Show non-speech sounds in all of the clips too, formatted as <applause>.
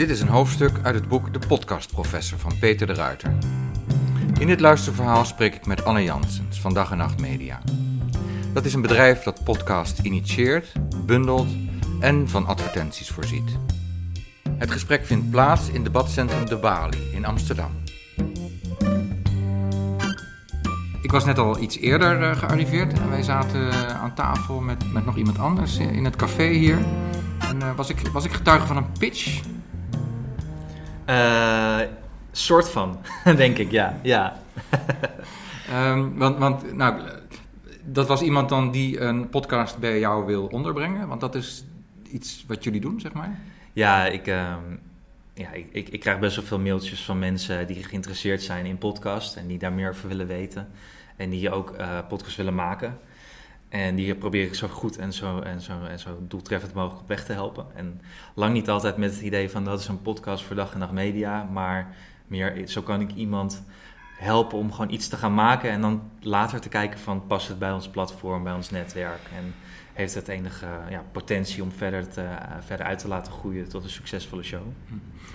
Dit is een hoofdstuk uit het boek De Podcastprofessor van Peter de Ruiter. In dit luisterverhaal spreek ik met Anne Janssens van Dag en Nacht Media. Dat is een bedrijf dat podcast initieert, bundelt en van advertenties voorziet. Het gesprek vindt plaats in debatcentrum De Bali in Amsterdam. Ik was net al iets eerder uh, gearriveerd en wij zaten aan tafel met, met nog iemand anders in het café hier. En was, ik, was ik getuige van een pitch? Uh, soort van, <laughs> denk ik, ja. ja. um, <laughs> want, want nou, dat was iemand dan die een podcast bij jou wil onderbrengen? Want dat is iets wat jullie doen, zeg maar? Ja, ik, uh, ja, ik, ik, ik, krijg best wel veel mailtjes van mensen die geïnteresseerd zijn in podcast en die daar meer over willen weten. En die ook uh, podcast willen maken. En die probeer ik zo goed en zo, en, zo, en zo doeltreffend mogelijk op weg te helpen. En lang niet altijd met het idee van dat is een podcast voor dag en nacht media. Maar meer zo kan ik iemand helpen om gewoon iets te gaan maken. En dan later te kijken van past het bij ons platform, bij ons netwerk. En heeft het enige ja, potentie om verder, te, uh, verder uit te laten groeien tot een succesvolle show.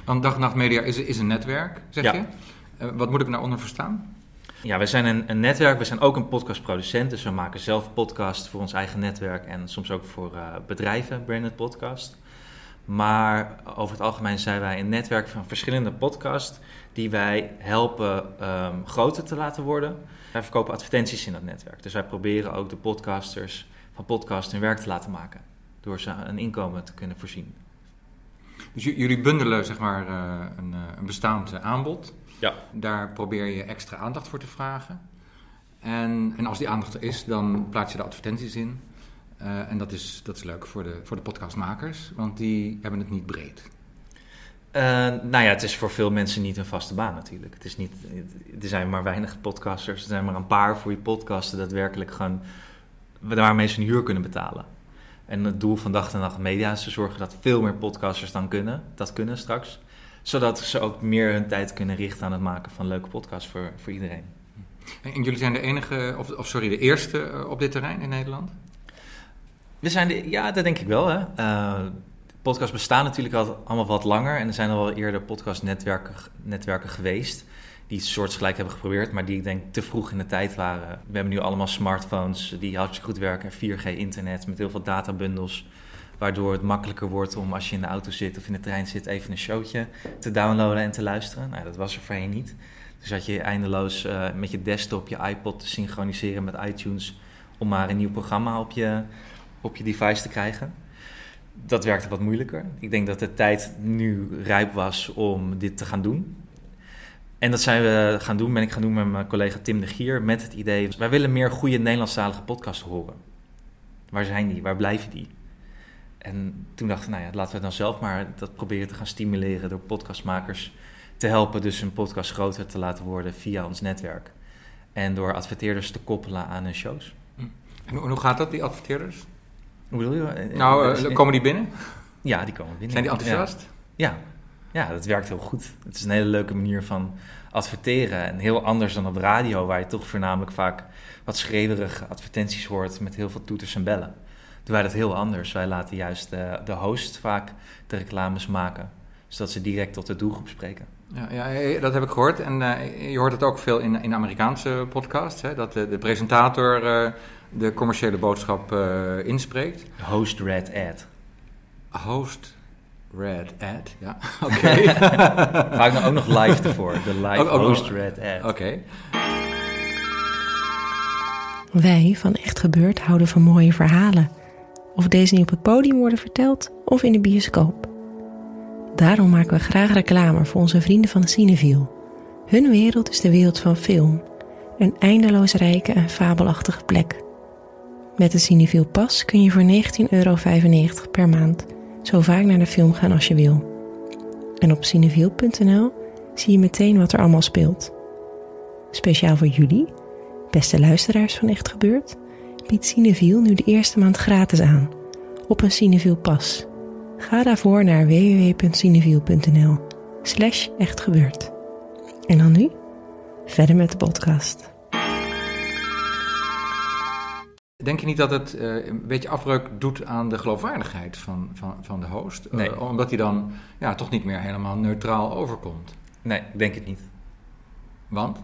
Want Dag en Nacht Media is, is een netwerk, zeg ja. je? Uh, wat moet ik nou onder verstaan? Ja, we zijn een, een, netwerk. We zijn ook een podcastproducent. Dus we maken zelf podcast voor ons eigen netwerk en soms ook voor uh, bedrijven, branded podcast. Maar over het algemeen zijn wij een netwerk van verschillende podcasts die wij helpen um, groter te laten worden. Wij verkopen advertenties in dat netwerk. Dus wij proberen ook de podcasters van podcast hun werk te laten maken. Door ze een inkomen te kunnen voorzien. Dus jullie bundelen zeg maar uh, een, een bestaand aanbod. Ja. Daar probeer je extra aandacht voor te vragen. En, en als die aandacht er is, dan plaats je de advertenties in. Uh, en dat is, dat is leuk voor de, voor de podcastmakers, want die hebben het niet breed. Uh, nou ja, het is voor veel mensen niet een vaste baan natuurlijk. Het is niet, er zijn maar weinig podcasters. Er zijn maar een paar voor je podcasten daadwerkelijk gewoon waarmee ze een huur kunnen betalen. En het doel van Dag en Nacht Media is te zorgen dat veel meer podcasters dan kunnen, dat kunnen straks. Zodat ze ook meer hun tijd kunnen richten aan het maken van leuke podcasts voor, voor iedereen. En jullie zijn de enige, of, of sorry, de eerste op dit terrein in Nederland? We zijn de, ja, dat denk ik wel. Hè. Uh, podcasts bestaan natuurlijk al allemaal wat langer. En er zijn al wel eerder podcastnetwerken netwerken geweest. Die iets soortgelijk hebben geprobeerd, maar die ik denk te vroeg in de tijd waren. We hebben nu allemaal smartphones die hartstikke goed werken. 4G-internet met heel veel databundels. Waardoor het makkelijker wordt om als je in de auto zit of in de trein zit, even een showtje te downloaden en te luisteren. Nou, dat was er voorheen niet. Dus had je eindeloos uh, met je desktop, je iPod te synchroniseren met iTunes. om maar een nieuw programma op je, op je device te krijgen. Dat werkte wat moeilijker. Ik denk dat de tijd nu rijp was om dit te gaan doen. En dat zijn we gaan doen, ben ik gaan doen met mijn collega Tim de Gier. Met het idee, wij willen meer goede Nederlandstalige podcasts horen. Waar zijn die? Waar blijven die? En toen dachten we, nou ja, laten we dan zelf maar dat proberen te gaan stimuleren door podcastmakers te helpen, dus een podcast groter te laten worden via ons netwerk. En door adverteerders te koppelen aan hun shows. En hoe gaat dat, die adverteerders? Hoe bedoel je? Nou, uh, komen die binnen? Ja, die komen binnen. Zijn die enthousiast? Ja. ja, dat werkt heel goed. Het is een hele leuke manier van adverteren. En heel anders dan op radio, waar je toch voornamelijk vaak wat schreeuwerige advertenties hoort met heel veel toeters en bellen doen wij dat heel anders. Wij laten juist de, de host vaak de reclames maken, zodat ze direct tot de doelgroep spreken. Ja, ja dat heb ik gehoord. En uh, je hoort het ook veel in, in Amerikaanse podcasts, hè, dat de, de presentator uh, de commerciële boodschap uh, inspreekt. Host Red Ad. Host Red Ad, ja. <laughs> Oké. Okay. <laughs> Vaak ook nog live ervoor. De live ook, ook, Host Red Ad. Oké. Okay. Wij van Echt Gebeurd houden van mooie verhalen of deze nu op het podium worden verteld of in de bioscoop. Daarom maken we graag reclame voor onze vrienden van Cineviel. Hun wereld is de wereld van film, een eindeloos rijke en fabelachtige plek. Met de Cineviel pas kun je voor 19,95 euro per maand zo vaak naar de film gaan als je wil. En op cineviel.nl zie je meteen wat er allemaal speelt. Speciaal voor jullie, beste luisteraars van Echt Gebeurd, biedt Cineviel nu de eerste maand gratis aan op een Cineviel pas. Ga daarvoor naar www.cineviel.nl slash echtgebeurd. En dan nu, verder met de podcast. Denk je niet dat het uh, een beetje afbreuk doet aan de geloofwaardigheid van, van, van de host? Nee. Uh, omdat hij dan ja, toch niet meer helemaal neutraal overkomt? Nee, ik denk het niet. Want?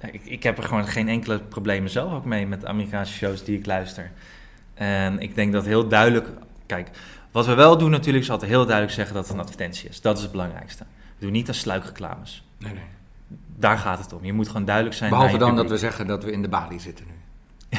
Ik, ik heb er gewoon geen enkele problemen zelf ook mee met Amerikaanse shows die ik luister. En ik denk dat heel duidelijk. Kijk, wat we wel doen natuurlijk is altijd heel duidelijk zeggen dat het een advertentie is. Dat is het belangrijkste. We doen niet aan sluikreclames. Nee, nee. Daar gaat het om. Je moet gewoon duidelijk zijn. Behalve dan dat we zeggen dat we in de balie zitten nu.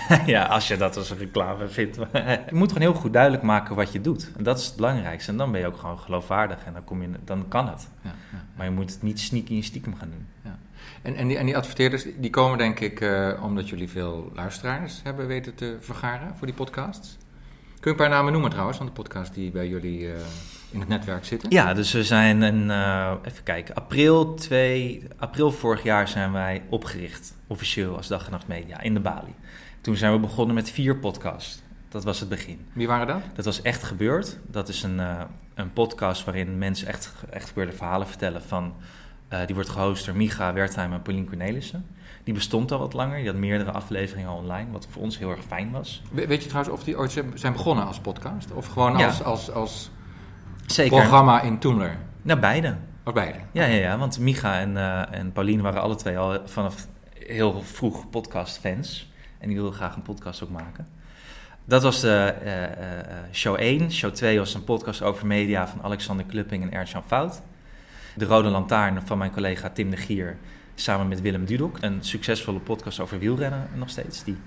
<laughs> ja, als je dat als een reclame vindt. <laughs> je moet gewoon heel goed duidelijk maken wat je doet. En dat is het belangrijkste. En dan ben je ook gewoon geloofwaardig. En dan, kom je, dan kan het. Ja, ja. Maar je moet het niet sneaky en stiekem gaan doen. Ja. En, en, die, en die adverteerders, die komen denk ik uh, omdat jullie veel luisteraars hebben weten te vergaren voor die podcasts. Kun je een paar namen noemen trouwens van de podcast die bij jullie uh, in het netwerk zitten? Ja, dus we zijn in, uh, even kijken, april, 2, april vorig jaar zijn wij opgericht, officieel als Dag en Nacht Media, in de Bali. Toen zijn we begonnen met vier podcasts. Dat was het begin. Wie waren dat? Dat was Echt Gebeurd. Dat is een, uh, een podcast waarin mensen echt, echt gebeurde verhalen vertellen van... Uh, die wordt gehost door Micha Wertheim en Pauline Cornelissen. Die bestond al wat langer. Die had meerdere afleveringen online, wat voor ons heel erg fijn was. We, weet je trouwens of die ooit zijn begonnen als podcast? Of gewoon Ja. als, als, als Zeker. programma in Toemler? Nou, beide. Of beide? Ja, ja, ja, want Micha en, uh, en Pauline waren alle twee al vanaf heel vroeg podcast-fans. En die wilden graag een podcast ook maken. Dat was de uh, uh, show 1. Show 2 was een podcast over media van Alexander Klupping en Ernst-Jan Fout. De Rode Lantaarn van mijn collega Tim de Gier samen met Willem Dudok. Een succesvolle podcast over wielrennen nog steeds. Die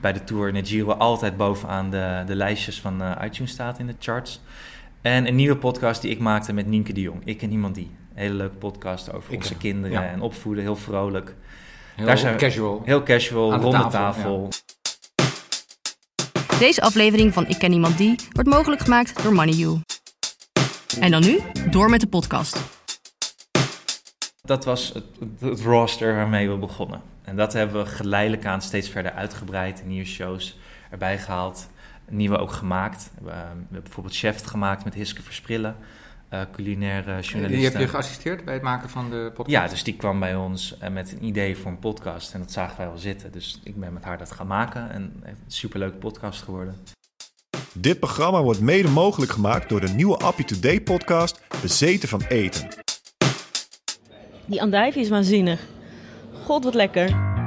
bij de Tour het Giro altijd bovenaan de, de lijstjes van uh, iTunes staat in de charts. En een nieuwe podcast die ik maakte met Nienke de Jong. Ik en iemand die. Een hele leuke podcast over Ik, onze kinderen Ja. en opvoeden. Heel vrolijk. Heel Daar zijn we- casual. Heel casual, Aan de ronde tafel, tafel. Deze aflevering van Ik Ken Iemand Die wordt mogelijk gemaakt door MoneyU. En dan nu, door met de podcast. Dat was het, het roster waarmee we begonnen. En dat hebben we geleidelijk aan steeds verder uitgebreid. Nieuwe shows erbij gehaald. Nieuwe ook gemaakt. We, hebben- we hebben bijvoorbeeld Chef gemaakt met Hiske Versprillen. Eh culinaire journaliste. Die heb je geassisteerd bij het maken van de podcast? Ja, dus die kwam bij ons eh, met een idee voor een podcast. En dat zagen wij wel zitten. Dus ik ben met haar dat gaan maken. En het is een superleuke podcast geworden. Dit programma wordt mede mogelijk gemaakt door de nieuwe Appie Today podcast Bezeten van Eten. Die andijvie is waanzinnig. God, wat lekker.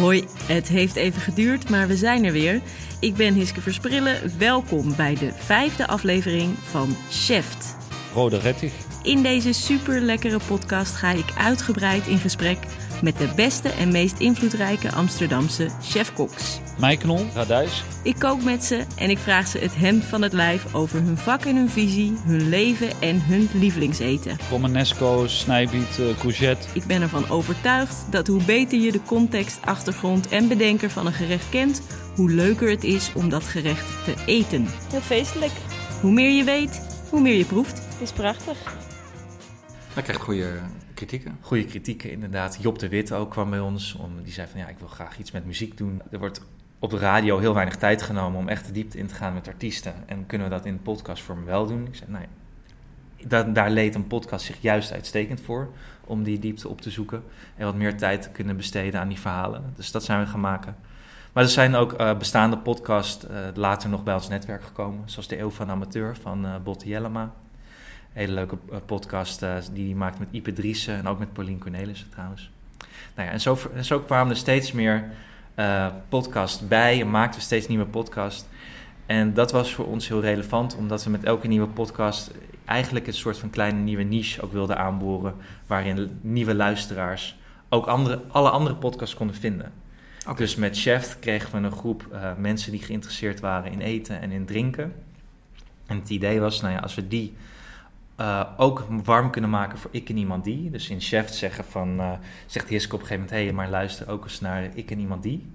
Hoi, het heeft even geduurd, maar we zijn er weer. Ik ben Hiske Versprillen. Welkom bij de vijfde aflevering van Cheft. Rode Rettich. In deze super lekkere podcast ga ik uitgebreid in gesprek met de beste en meest invloedrijke Amsterdamse chefkoks. Mijkenol. Radijs. Ik kook met ze en ik vraag ze het hemd van het lijf over hun vak en hun visie, hun leven en hun lievelingseten. Romanesco, snijbiet, eh, courgette. Ik ben ervan overtuigd dat hoe beter je de context, achtergrond en bedenker van een gerecht kent, hoe leuker het is om dat gerecht te eten. Heel feestelijk. Hoe meer je weet, hoe meer je proeft. Het is prachtig. Hij krijgt goede kritieken. Goede kritieken inderdaad. Job de Wit ook kwam bij ons. Om, die zei van ja, ik wil graag iets met muziek doen. Er wordt op de radio heel weinig tijd genomen om echt de diepte in te gaan met artiesten. En kunnen we dat in podcastvorm wel doen? Ik zei nee. Da daar leed een podcast zich juist uitstekend voor. Om die diepte op te zoeken. En wat meer tijd te kunnen besteden aan die verhalen. Dus dat zijn we gaan maken. Maar er zijn ook eh, bestaande podcasts eh, later nog bij ons netwerk gekomen. Zoals de Eeuw van Amateur van eh Botte Jellema. Hele leuke podcast die maakt met Ipe Driessen en ook met Pauline Cornelissen trouwens. Nou ja, en zo, en zo kwamen er steeds meer eh podcasts bij en maakten we steeds nieuwe podcasts. En dat was voor ons heel relevant, omdat we met elke nieuwe podcast eigenlijk een soort van kleine nieuwe niche ook wilden aanboren, waarin nieuwe luisteraars ook andere, alle andere podcasts konden vinden. Dus met Chef kregen we een groep eh, mensen die geïnteresseerd waren in eten en in drinken. En het idee was, nou ja, als we die eh, ook warm kunnen maken voor ik en iemand die. Dus in Chef zeggen van, eh, zegt Hiske op een gegeven moment, hé, hey, maar luister ook eens naar ik en iemand die.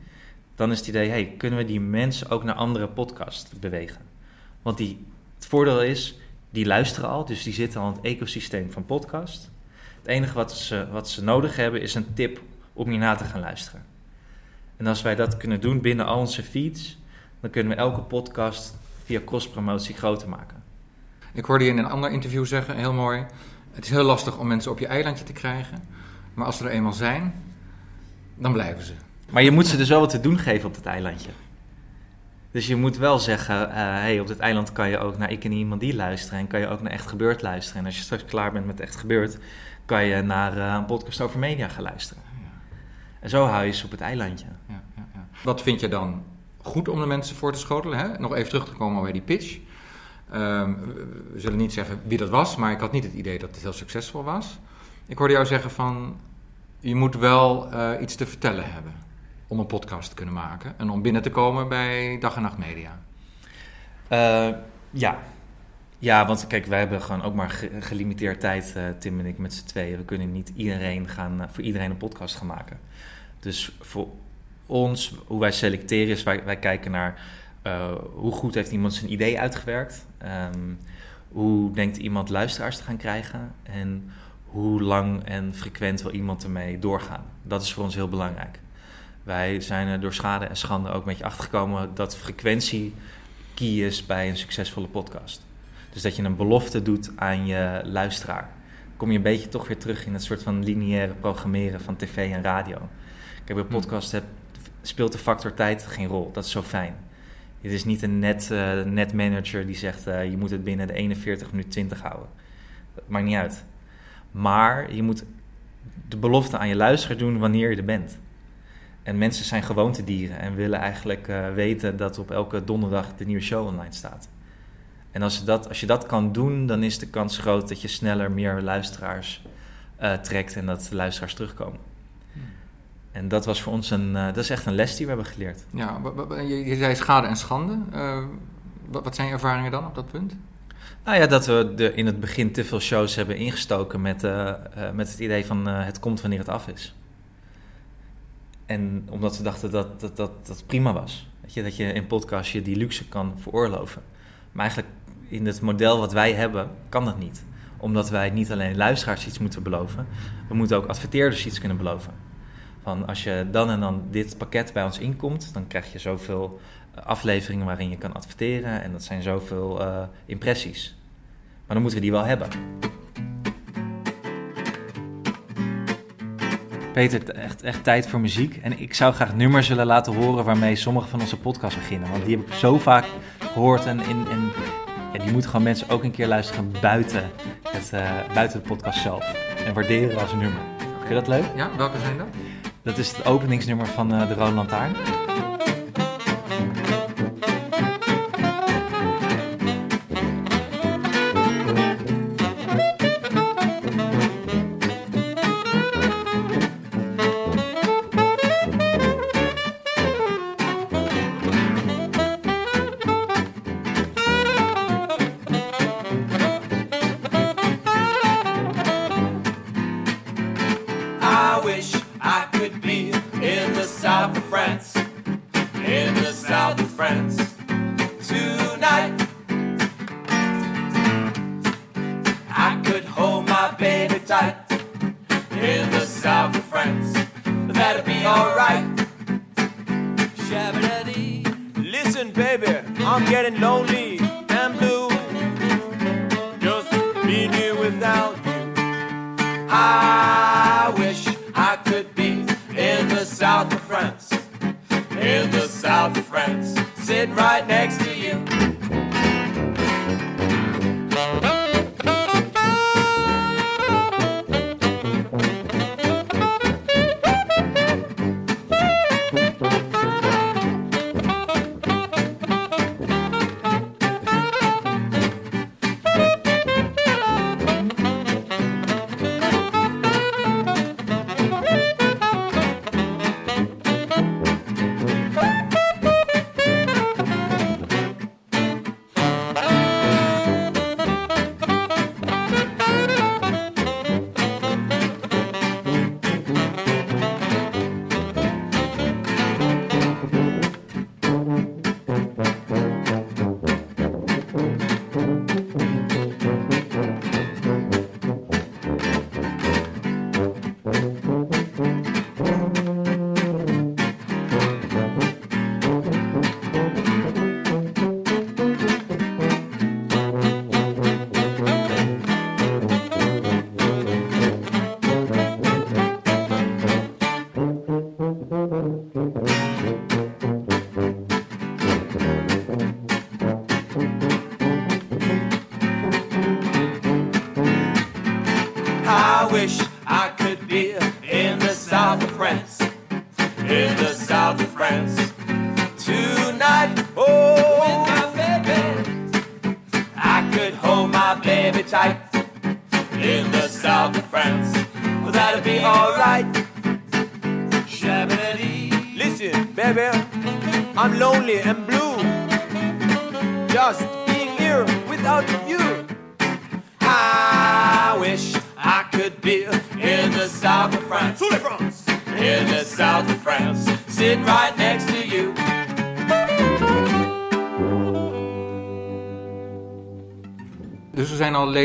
Dan is het idee, hey, kunnen we die mensen ook naar andere podcasts bewegen? Want die, het voordeel is, die luisteren al, dus die zitten al in het ecosysteem van podcast. Het enige wat ze, wat ze nodig hebben is een tip om hierna te gaan luisteren. En als wij dat kunnen doen binnen al onze feeds, dan kunnen we elke podcast via cross-promotie groter maken. Ik hoorde je in een ander interview zeggen, heel mooi. Het is heel lastig om mensen op je eilandje te krijgen. Maar als ze er eenmaal zijn, dan blijven ze. Maar je moet ze dus wel wat te doen geven op dat eilandje. Dus je moet wel zeggen, eh hey, op dit eiland kan je ook naar Ik en Iemand Die luisteren. En kan je ook naar Echt Gebeurd luisteren. En als je straks klaar bent met Echt Gebeurd, kan je naar eh, een podcast over media gaan luisteren. En zo hou je ze op het eilandje. Ja, ja, ja. Wat vind je dan goed om de mensen voor te schotelen? Hè? Nog even terug te komen bij die pitch. Ehm, we- zullen niet zeggen wie dat was, maar ik had niet het idee dat het heel succesvol was. Ik hoorde jou zeggen van, je moet wel eh, iets te vertellen hebben om een podcast te kunnen maken. En om binnen te komen bij Dag en Nacht Media. Eh, ja. Ja, want kijk, wij hebben gewoon ook maar ge- gelimiteerd tijd, eh, Tim en ik, met z'n tweeën. We kunnen niet iedereen gaan, voor iedereen een podcast gaan maken. Dus voor ons, hoe wij selecteren is, wij, wij kijken naar eh, hoe goed heeft iemand zijn idee uitgewerkt. Ehm, hoe denkt iemand luisteraars te gaan krijgen. En hoe lang en frequent wil iemand ermee doorgaan. Dat is voor ons heel belangrijk. Wij zijn er door schade en schande ook een beetje achtergekomen dat frequentie key is bij een succesvolle podcast. Dus dat je een belofte doet aan je luisteraar. Kom je een beetje toch weer terug in het soort van lineaire programmeren van tv en radio. Kijk, bij podcast heb, speelt de factor tijd geen rol. Dat is zo fijn. Het is niet een net, eh, netmanager die zegt eh, je moet het binnen de 41 minuut 20 houden. Dat maakt niet uit. Maar je moet de belofte aan je luisteraar doen wanneer je er bent. En mensen zijn gewoontedieren en willen eigenlijk eh, weten dat op elke donderdag de nieuwe show online staat. En als je, dat, als je dat kan doen, dan is de kans groot dat je sneller meer luisteraars trekt en dat de luisteraars terugkomen. En dat was voor ons een, eh, dat is echt een les die we hebben geleerd. Ja, je, je zei schade en schande. Eh, wat, wat zijn je ervaringen dan op dat punt? Nou ja, dat we de, in het begin te veel shows hebben ingestoken met, eh, met het idee van het komt wanneer het af is. En omdat we dachten dat dat, dat, dat prima was. Weet je, dat je in podcast je die luxe kan veroorloven. Maar eigenlijk in het model wat wij hebben, kan dat niet. Omdat wij niet alleen luisteraars iets moeten beloven, we moeten ook adverteerders iets kunnen beloven. Als je dan en dan dit pakket bij ons inkomt, dan krijg je zoveel eh, afleveringen waarin je kan adverteren. En dat zijn zoveel eh, impressies. Maar dan moeten we die wel hebben. Peter, echt, echt tijd voor muziek. En ik zou graag nummers willen laten horen waarmee sommige van onze podcasts beginnen. Want die heb ik zo vaak gehoord. En, ja, die moeten gewoon mensen ook een keer luisteren buiten, het, eh, buiten de podcast zelf. En waarderen als nummer. Vind je dat leuk? Ja, welke zijn dat? Dat is het openingsnummer van eh, de Rode Lantaarn.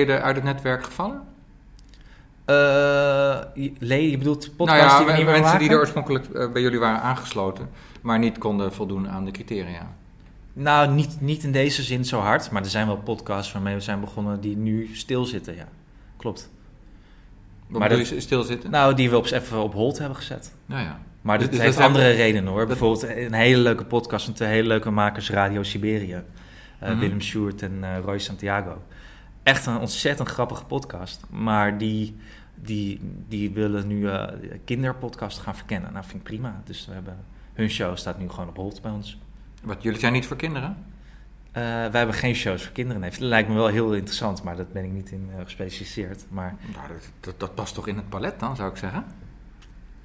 Leden uit het netwerk gevallen? Eh, je- bedoelt podcast nou ja, die we mensen die er oorspronkelijk eh, bij jullie waren aangesloten, maar niet konden voldoen aan de criteria. Nou, niet, niet in deze zin zo hard, maar er zijn wel podcasts waarmee we zijn begonnen die nu stilzitten, ja. Klopt. Wat Maar dat- stilzitten? Nou, die we op, even op hold hebben gezet. nou ja. Maar Dus- dat dus heeft dat- andere redenen hoor. Bijvoorbeeld een hele leuke podcast met twee hele leuke makers Radio Siberië. Eh, Mhm. Willem Sjoerd en Roy Santiago. Echt een ontzettend grappige podcast. Maar die, die, die willen nu eh kinderpodcast gaan verkennen. Nou, vind ik prima. Dus we hebben, hun show staat nu gewoon op hold bij ons. Wat, jullie zijn niet voor kinderen? Eh, wij hebben geen shows voor kinderen. Nee, dat lijkt me wel heel interessant, maar dat ben ik niet in eh, gespecialiseerd. Maar Nou, dat, dat, dat past toch in het palet dan, zou ik zeggen?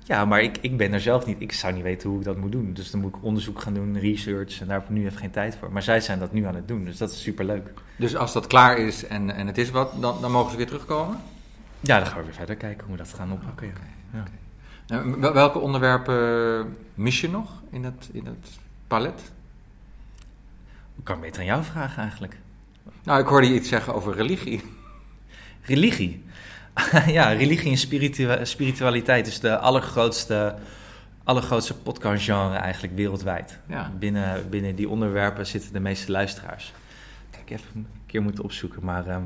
Ja, maar ik, ik ben er zelf niet. Ik zou niet weten hoe ik dat moet doen. Dus dan moet ik onderzoek gaan doen, research. En daar heb ik nu even geen tijd voor. Maar zij zijn dat nu aan het doen, dus dat is superleuk. Dus als dat klaar is en, en het is wat, dan, dan mogen ze weer terugkomen? Ja, dan gaan we weer verder kijken hoe we dat gaan oppakken. Ja. Wel- welke onderwerpen mis je nog in het, in het palet? Ik kan beter aan jou vragen eigenlijk. Nou, ik hoorde je iets zeggen over religie. Religie. <laughs> ja, religie en spiritua- spiritualiteit is de allergrootste, allergrootste podcastgenre eigenlijk wereldwijd. Ja. Binnen, binnen die onderwerpen zitten de meeste luisteraars. Ik heb een keer moeten opzoeken, maar... ehm,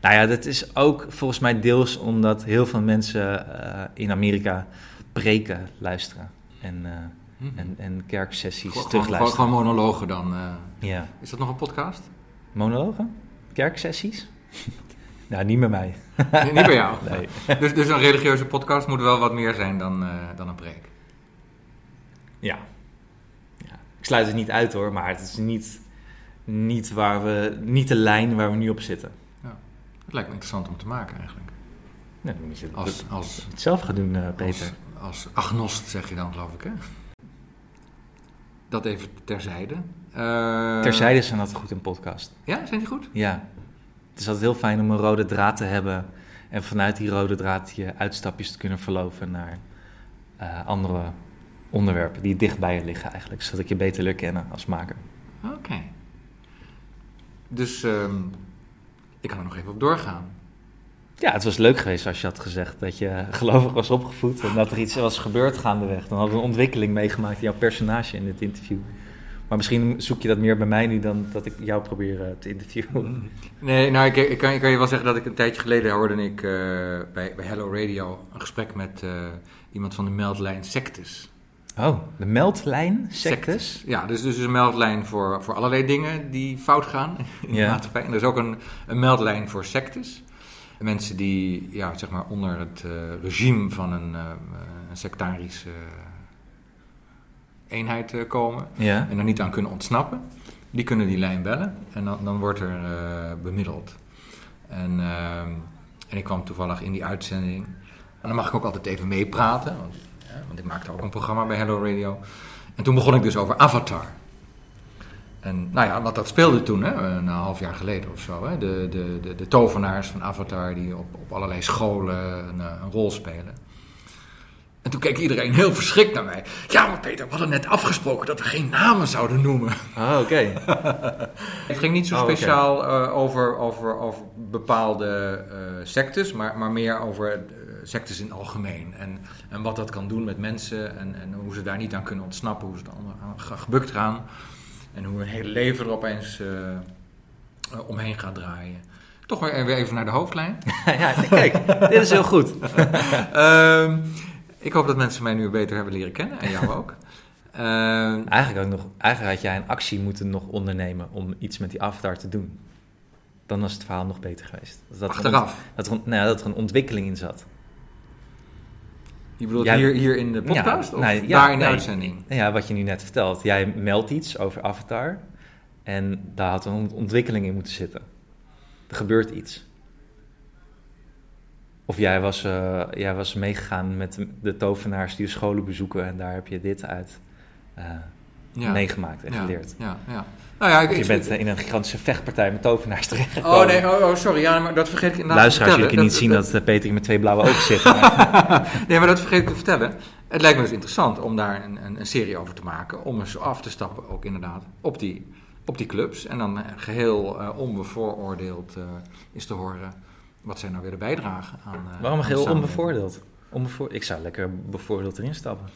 nou ja, dat is ook volgens mij deels omdat heel veel mensen eh, in Amerika preken luisteren. En, eh, en, en kerksessies Gewoon, gewoon, terugluisteren. gewoon monologen dan. eh. Ja. Is dat nog een podcast? Monologen? Kerksessies? <laughs> nou, niet met mij. Nee, niet bij jou. <laughs> Nee. Dus, dus een religieuze podcast moet wel wat meer zijn dan, eh, dan een preek. Ja. ja. Ik sluit het niet uit hoor, maar het is niet, niet, waar we, niet de lijn waar we nu op zitten. Het lijkt me interessant om te maken eigenlijk. Nee, dan moet je het, Als, als, het zelf gaan doen, eh, Peter. als, als agnost zeg je dan, geloof ik, hè? Dat even terzijde. Eh, Terzijde zijn dat goed in podcast. Ja, zijn die goed? Ja. Het is altijd heel fijn om een rode draad te hebben. En vanuit die rode draad je uitstapjes te kunnen verloven naar eh, andere onderwerpen die dicht bij je liggen eigenlijk. Zodat ik je beter leer kennen als maker. Oké. Dus ehm, ik kan er nog even op doorgaan. Ja, het was leuk geweest als je had gezegd dat je gelovig was opgevoed en dat er iets was gebeurd gaandeweg. Dan hadden we een ontwikkeling meegemaakt in jouw personage in dit interview. Maar misschien zoek je dat meer bij mij nu dan dat ik jou probeer eh, te interviewen. Nee, nou, ik, ik, kan, ik kan je wel zeggen dat ik een tijdje geleden hoorde ik eh, bij, bij Hello Radio een gesprek met eh, iemand van de meldlijn Sectes. Oh, de meldlijn, sectes. Ja, dus, dus een meldlijn voor, voor allerlei dingen die fout gaan in Ja. de maatschappij. En er is ook een, een meldlijn voor sectes. Mensen die ja, zeg maar onder het regime van een, een sectarische eenheid eh, komen Ja. en er niet aan kunnen ontsnappen. Die kunnen die lijn bellen en dan, dan wordt er eh, bemiddeld. En, ehm, en ik kwam toevallig in die uitzending. En dan mag ik ook altijd even meepraten, want, ja, want ik maakte ook een programma bij Hello Radio. En toen begon ik dus over Avatar. En nou ja, want dat speelde toen, hè, een half jaar geleden of zo. Hè, de, de, de, de tovenaars van Avatar die op, op allerlei scholen een, eh, een rol spelen. En toen keek iedereen heel verschrikt naar mij. Ja, maar Peter, we hadden net afgesproken dat we geen namen zouden noemen. Oh, oké. <laughs> Het ging niet zo Oh, speciaal eh, over, over, over bepaalde eh, sectes, maar, maar meer over eh, sectes in het algemeen. En, en wat dat kan doen met mensen en, en hoe ze daar niet aan kunnen ontsnappen, hoe ze er gebukt gaan. En hoe hun hele leven er opeens eh, eh, omheen gaat draaien. Toch weer weer even naar de hoofdlijn. <laughs> ja, kijk, dit is heel goed. <laughs> Ehm, Ik hoop dat mensen mij nu beter hebben leren kennen en jou ook. <laughs> Eigenlijk, ook nog, eigenlijk had jij een actie moeten nog ondernemen om iets met die avatar te doen. Dan was het verhaal nog beter geweest. Dat er achteraf. ont- dat, er, nou ja, dat er een ontwikkeling in zat. Je bedoelt hier, hier in de podcast Ja, of ja, daar in de nee. uitzending? Nou Ja, wat je nu net vertelt. Jij meldt iets over Avatar. En daar had een ontwikkeling in moeten zitten. Er gebeurt iets. Of jij was, eh, jij was meegegaan met de tovenaars die de scholen bezoeken. En daar heb je dit uit eh, Ja. meegemaakt en Ja, geleerd. Ja, ja. Nou ja, ik, Of je ik- bent in een gigantische vechtpartij met tovenaars terechtgekomen. Oh nee, oh, oh, sorry. Ja, maar dat vergeet ik inderdaad Luisteraars, te jullie kunnen niet zien dat, eh, Peter met twee blauwe ogen zit. <laughs> maar- nee, maar dat vergeet ik te vertellen. Het lijkt me dus interessant om daar een, een, een serie over te maken. Om eens af te stappen, ook inderdaad, op die, op die clubs. En dan eh, geheel eh, onbevooroordeeld is te horen wat zij nou willen bijdragen aan. eh, Waarom aan de samenleving. onbevoordeeld? Onbevoor... Ik zou lekker bevoordeeld erin stappen.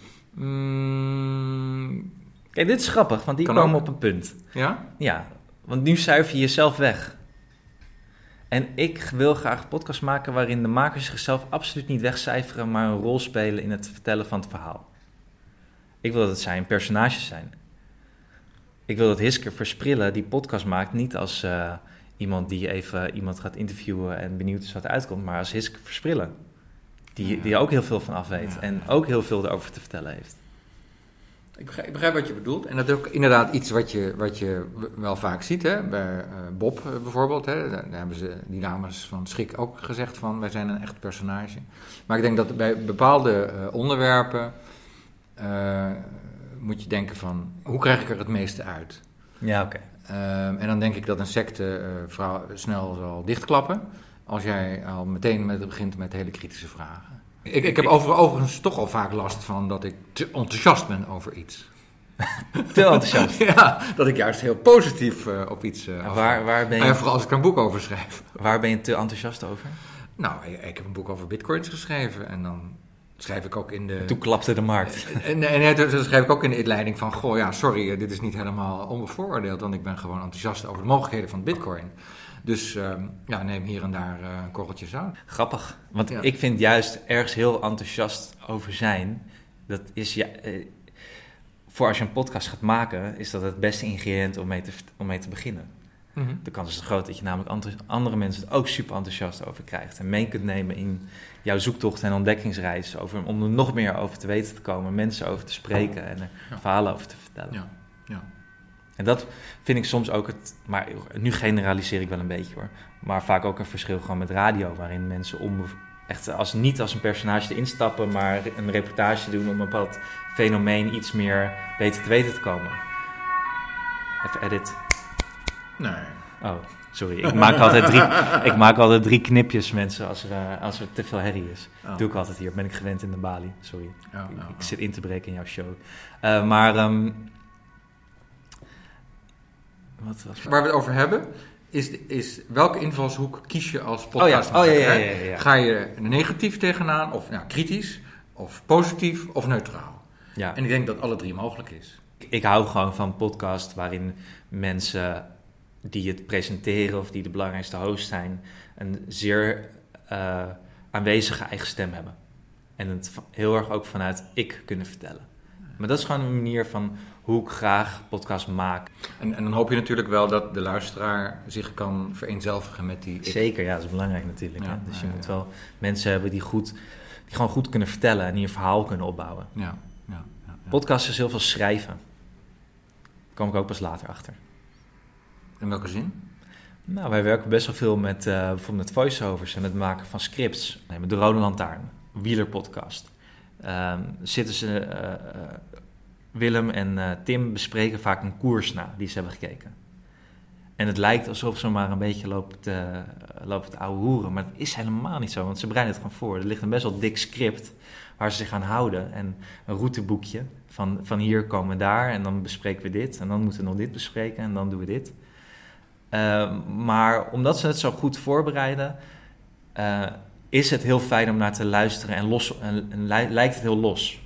Mm, Kijk, dit is grappig, want die Kan komen ook. op een punt. ja? Ja, want nu zuiver je jezelf weg. En ik wil graag een podcast maken waarin de makers zichzelf absoluut niet wegcijferen, maar een rol spelen in het vertellen van het verhaal. Ik wil dat zij een personage zijn. Ik wil dat Hiske Versprillen die podcast maakt niet als eh, iemand die even iemand gaat interviewen en benieuwd is wat er uitkomt, maar als Hiske Versprillen. Die, die ook heel veel van af weet en ook heel veel erover te vertellen heeft. Ik begrijp, ik begrijp wat je bedoelt. En dat is ook inderdaad iets wat je, wat je wel vaak ziet. Hè? Bij eh, Bob eh, bijvoorbeeld. Hè? Daar, hebben ze, die dames van Schik ook gezegd van... wij zijn een echt personage. Maar ik denk dat bij bepaalde eh, onderwerpen... moet je denken van... hoe krijg ik er het meeste uit? Ja, oké. En dan denk ik dat een secte eh, vrouw snel zal dichtklappen... als jij al meteen met, begint met hele kritische vragen. Ik, ik heb over, overigens toch al vaak last van dat ik te enthousiast ben over iets. <laughs> Te enthousiast. <laughs> Ja, dat ik juist heel positief eh, op iets uh, En waar, waar, ben En je, vooral als ik een boek over schrijf. waar ben je te enthousiast over? Nou, ik heb een boek over bitcoins geschreven en dan schrijf ik ook in de... Toen klapte de markt. En, en, en toen schrijf ik ook in de inleiding van... Goh, ja, sorry, eh, dit is niet helemaal onbevooroordeeld... want ik ben gewoon enthousiast over de mogelijkheden van bitcoin. Dus ehm, ja, neem hier en daar eh, een korreltje zout. Grappig. Want Ja. ik vind juist ergens heel enthousiast over zijn. Dat is ja, eh, voor als je een podcast gaat maken, is dat het beste ingrediënt om mee te, om mee te beginnen. De kans is groot dat je namelijk andere, andere mensen het ook super enthousiast over krijgt. En mee kunt nemen in jouw zoektocht en ontdekkingsreis. Over, om er nog meer over te weten te komen, mensen over te spreken en er Ja. verhalen over te vertellen. Ja, ja. En dat vind ik soms ook het. Maar nu generaliseer ik wel een beetje hoor. Maar vaak ook een verschil gewoon met radio, waarin mensen onbe, echt als, niet als een personage erin stappen, maar een reportage doen om een bepaald fenomeen iets meer beter te weten te komen. Even edit. Nee. Oh, sorry. Ik maak altijd drie, ik maak altijd drie knipjes, mensen, als er, eh, als er te veel herrie is. Oh. Doe ik altijd hier. Ben ik gewend in de balie. Sorry. Ik, ja, ik zit in te breken in jouw show. Eh, maar. ehm, wat was Waar we het over hebben, is, is welke invalshoek kies je als Oh ja, podcast? oh ja, ja, ja. Ga je negatief tegenaan, of ja, kritisch, of positief, of neutraal? Ja. En ik denk dat alle drie mogelijk is. Ik hou gewoon van podcast waarin mensen die het presenteren of die de belangrijkste host zijn, een zeer eh, aanwezige eigen stem hebben. En het heel erg ook vanuit ik kunnen vertellen. Maar dat is gewoon een manier van hoe ik graag podcast maak. En, en dan hoop je natuurlijk wel dat de luisteraar zich kan vereenzelvigen met die ik. Zeker, ja, dat is belangrijk natuurlijk. Ja, hè? Dus je ja, moet wel mensen hebben die, goed, die gewoon goed kunnen vertellen en die een verhaal kunnen opbouwen. Ja, ja, ja, ja. Podcast is heel veel schrijven. Daar kom ik ook pas later achter. In welke zin? Nou, wij werken best wel veel met eh, bijvoorbeeld met voiceovers en het maken van scripts. Nee, met de Rode Lantaarn, Wielerpodcast. Ehm zitten ze, eh, eh, Willem en Tim bespreken vaak een koers na die ze hebben gekeken. En het lijkt alsof ze maar een beetje lopen te ouwe hoeren, maar dat is helemaal niet zo, want ze bereiden het gewoon voor. Er ligt een best wel dik script waar ze zich aan houden en een routeboekje van, van hier komen we daar en dan bespreken we dit en dan moeten we nog dit bespreken en dan doen we dit. Uh, maar omdat ze het zo goed voorbereiden, uh, is het heel fijn om naar te luisteren en, los, en, en li lijkt het heel los.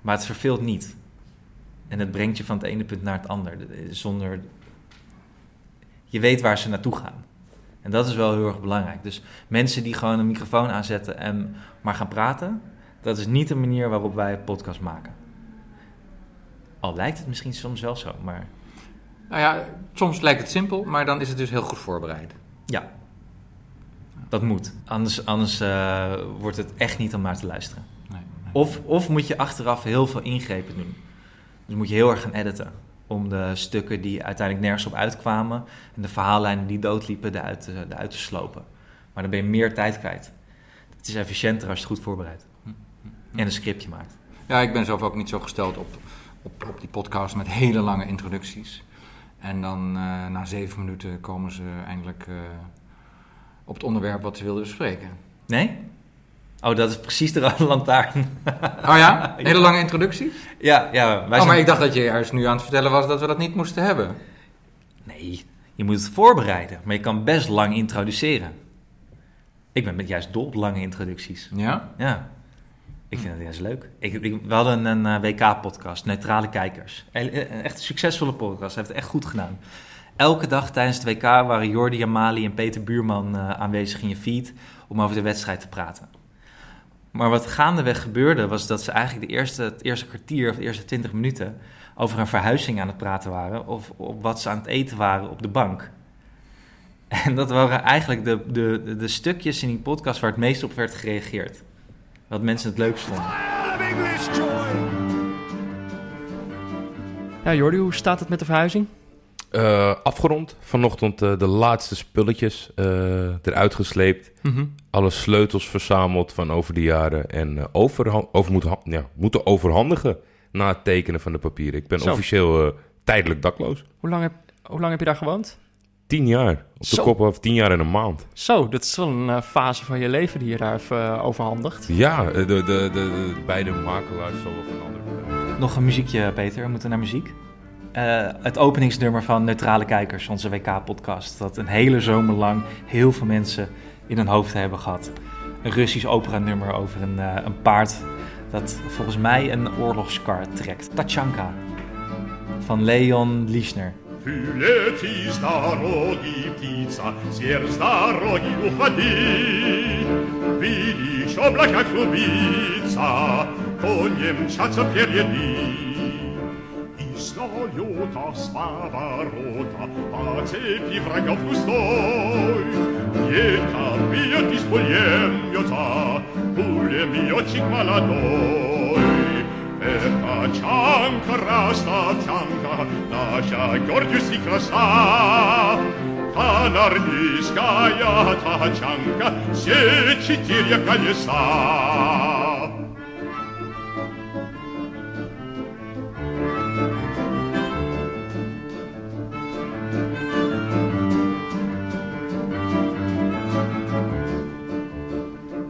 Maar het verveelt niet. En het brengt je van het ene punt naar het ander. Zonder. Je weet waar ze naartoe gaan. En dat is wel heel erg belangrijk. Dus mensen die gewoon een microfoon aanzetten en maar gaan praten, Dat is niet de manier waarop wij een podcast maken. Al lijkt het misschien soms wel zo, maar Nou ja, soms lijkt het simpel, maar dan is het dus heel goed voorbereid. ja. Dat moet. Anders, anders eh, wordt het echt niet om naar te luisteren. Nee, nee. Of, of moet je achteraf heel veel ingrepen doen. Dus moet je heel erg gaan editen. Om de stukken die uiteindelijk nergens op uitkwamen. en de verhaallijnen die doodliepen eruit, te- eruit te slopen. Maar dan ben je meer tijd kwijt. Het is efficiënter als je het goed voorbereidt. En een scriptje maakt. Ja, ik ben zelf ook niet zo gesteld op, op, op die podcast met hele lange introducties. En dan eh, na zeven minuten komen ze eindelijk eh, op het onderwerp wat ze wilden bespreken. Nee? Oh, dat is precies de rode lantaarn. Oh ja? <laughs> Hele lange introductie? ja, ja, wij Oh, maar ik dacht dat je juist nu aan het vertellen was dat we dat niet moesten hebben. Nee, je moet het voorbereiden. Maar je kan best lang introduceren. Ik ben met juist dol op lange introducties. Ja? Ja, ik vind het juist leuk. Ik, we hadden een eh, WK-podcast, Neutrale Kijkers. Een, een echt succesvolle podcast, hij heeft het echt goed gedaan. Elke dag tijdens het WK waren Jordi Amali en Peter Buurman eh, aanwezig in je feed om over de wedstrijd te praten. Maar wat gaandeweg gebeurde, was dat ze eigenlijk de eerste, het eerste kwartier of de eerste twintig minuten over een verhuizing aan het praten waren of op wat ze aan het eten waren op de bank. <laughs> En dat waren eigenlijk de, de, de stukjes in die podcast waar het meest op werd gereageerd. Wat mensen het leukst vonden. Ja, Jordi, hoe staat het met de verhuizing? Eh, afgerond. Vanochtend eh, de laatste spulletjes eh, eruit gesleept. Alle sleutels verzameld van over de jaren. En eh, overhan- over moeten, ha- ja, moeten overhandigen na het tekenen van de papieren. Ik ben Zo. officieel eh, tijdelijk dakloos. Hoe lang, heb, hoe lang heb je daar gewoond? Tien jaar. Op de Zo. kop af tien jaar en een maand. Zo, dat is wel een eh, fase van je leven die je daar heeft eh, overhandigd. Ja, eh, de, de, de, de, beide makelaars zullen van andere bedrijven. Nog een muziekje, Peter. We moeten naar muziek. Eh, het openingsnummer van Neutrale Kijkers, onze WK-podcast. Dat een hele zomer lang heel veel mensen in hun hoofd hebben gehad. Een Russisch operanummer over een, eh, een paard dat volgens mij een oorlogskar trekt. Tachanka van Leon Liesner. Лети с дороги, птица, сверх с дороги уходи. Видишь, облака клубится, конье мчатся впереди. И слоют с поворота по цепи врагов густой. Ветер бьет из пулемета, пулеметчик молодой. Эх, тачанка, растачанка, наша гордость и краса. Канарнийская тачанка, все четыре колеса.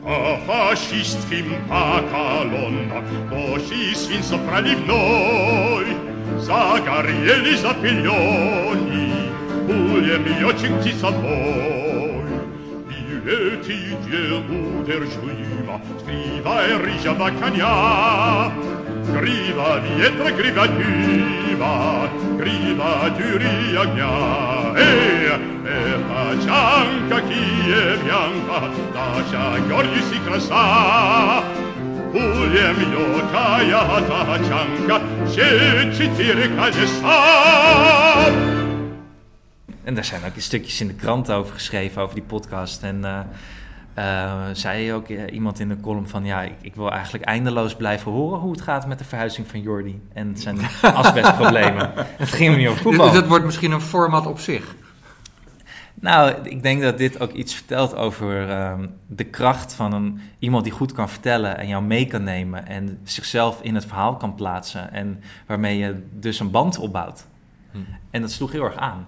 По фашистским поколонам Плохий свинцо проливной Загорелись запылений Пулеметчик птицобой Билеты неудержимо Скривая рыжего коня Грива ветра, грива дыма Грива дюри огня Эй, это чанка киевянка Наша гордость и краса Пулеметная тачанка Все четыре колеса En daar zijn ook stukjes in de krant over geschreven, over die podcast. En eh, eh, zei ook eh, iemand in de column van... ja, ik, ik wil eigenlijk eindeloos blijven horen hoe het gaat met de verhuizing van Jordi. En zijn <laughs> asbestproblemen. het ging hem niet over voetbal. Dus dat wordt misschien een format op zich. Nou, ik denk dat dit ook iets vertelt over ehm, de kracht van een, iemand die goed kan vertellen en jou mee kan nemen en zichzelf in het verhaal kan plaatsen en waarmee je dus een band opbouwt. Hm. En dat sloeg heel erg aan.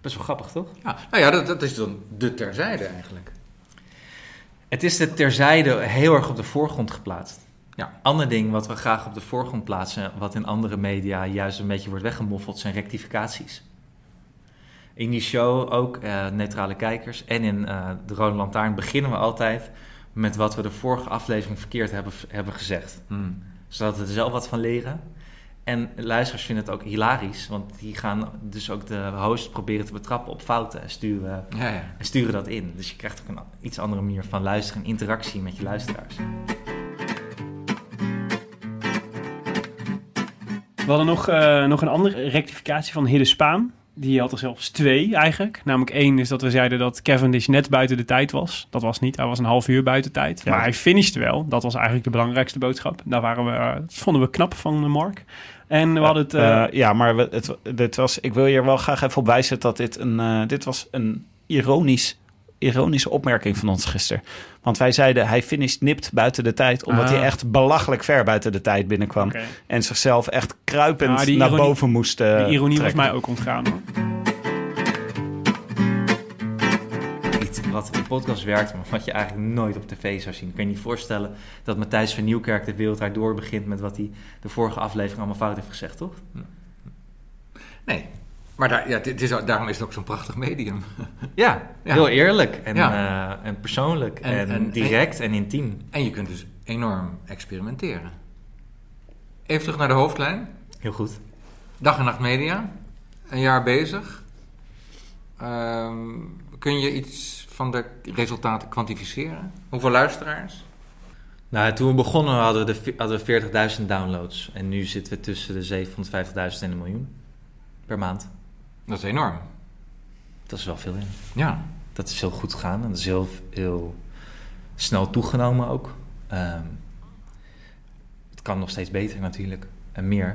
Best wel grappig, toch? Ja, nou ja, dat, dat is dan de terzijde eigenlijk. Het is de terzijde heel erg op de voorgrond geplaatst. Ja. Ander ding wat we graag op de voorgrond plaatsen, wat in andere media juist een beetje wordt weggemoffeld, zijn rectificaties. In die show ook eh, neutrale kijkers en in eh, de Rode Lantaarn beginnen we altijd met wat we de vorige aflevering verkeerd hebben, hebben gezegd. Hmm. Zodat we er zelf wat van leren. En luisteraars vinden het ook hilarisch, want die gaan dus ook de host proberen te betrappen op fouten en sturen, ja, ja. En sturen dat in. Dus je krijgt ook een iets andere manier van luisteren en interactie met je luisteraars. We hadden nog, eh, nog een andere rectificatie van Hidde Spaan. Die had er zelfs twee eigenlijk. Namelijk één is dat we zeiden dat Cavendish net buiten de tijd was. Dat was niet, hij was een half uur buiten tijd. Ja. Maar hij finishte wel. Dat was eigenlijk de belangrijkste boodschap. Daar waren we, dat vonden we knap van Mark. En we hadden het... eh, Eh, ja, maar het, dit was, ik wil je wel graag even op wijzen dat dit een, eh, dit was een ironisch, ironische opmerking van ons gisteren. Want wij zeiden hij finished nipt buiten de tijd, omdat Ah. hij echt belachelijk ver buiten de tijd binnenkwam. En zichzelf echt kruipend naar boven moest eh, die ironie was trekken. mij ook ontgaan hoor. Wat in podcast werkt, maar wat je eigenlijk nooit op tv zou zien. Ik kan je niet voorstellen dat Matthijs van Nieuwkerk de wereld daardoor begint met wat hij de vorige aflevering allemaal fout heeft gezegd, toch? Nee. Maar daar, ja, dit is, daarom is het ook zo'n prachtig medium. <laughs> Ja, Ja. heel eerlijk en, eh, en persoonlijk en, En- en- direct en, intiem. En je kunt dus enorm experimenteren. Even terug naar de hoofdlijn. Heel goed. Dag en Nacht Media. Een jaar bezig. Ehm, kun je iets van de resultaten kwantificeren? Hoeveel luisteraars? Nou, toen we begonnen hadden we, hadden we 40.000 downloads. En nu zitten we tussen de 750.000 en een miljoen per maand. Dat is enorm. Dat is wel veel, ja. Ja. Dat is heel goed gegaan en dat is heel, heel snel toegenomen ook. Ehm, het kan nog steeds beter natuurlijk en meer.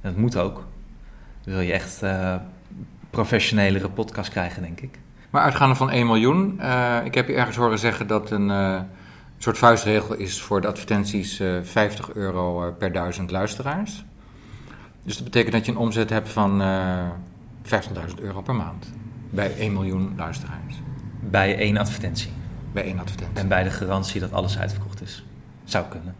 En dat moet ook. Wil je echt eh professionelere podcast krijgen, denk ik. Maar uitgaande van 1 miljoen. eh, ik heb je ergens horen zeggen dat een eh, soort vuistregel is voor de advertenties eh 50 euro per duizend luisteraars. Dus dat betekent dat je een omzet hebt van eh 50.000 euro per maand. Bij 1 miljoen luisteraars. Bij één advertentie. Bij één advertentie. En bij de garantie dat alles uitverkocht is. Zou kunnen.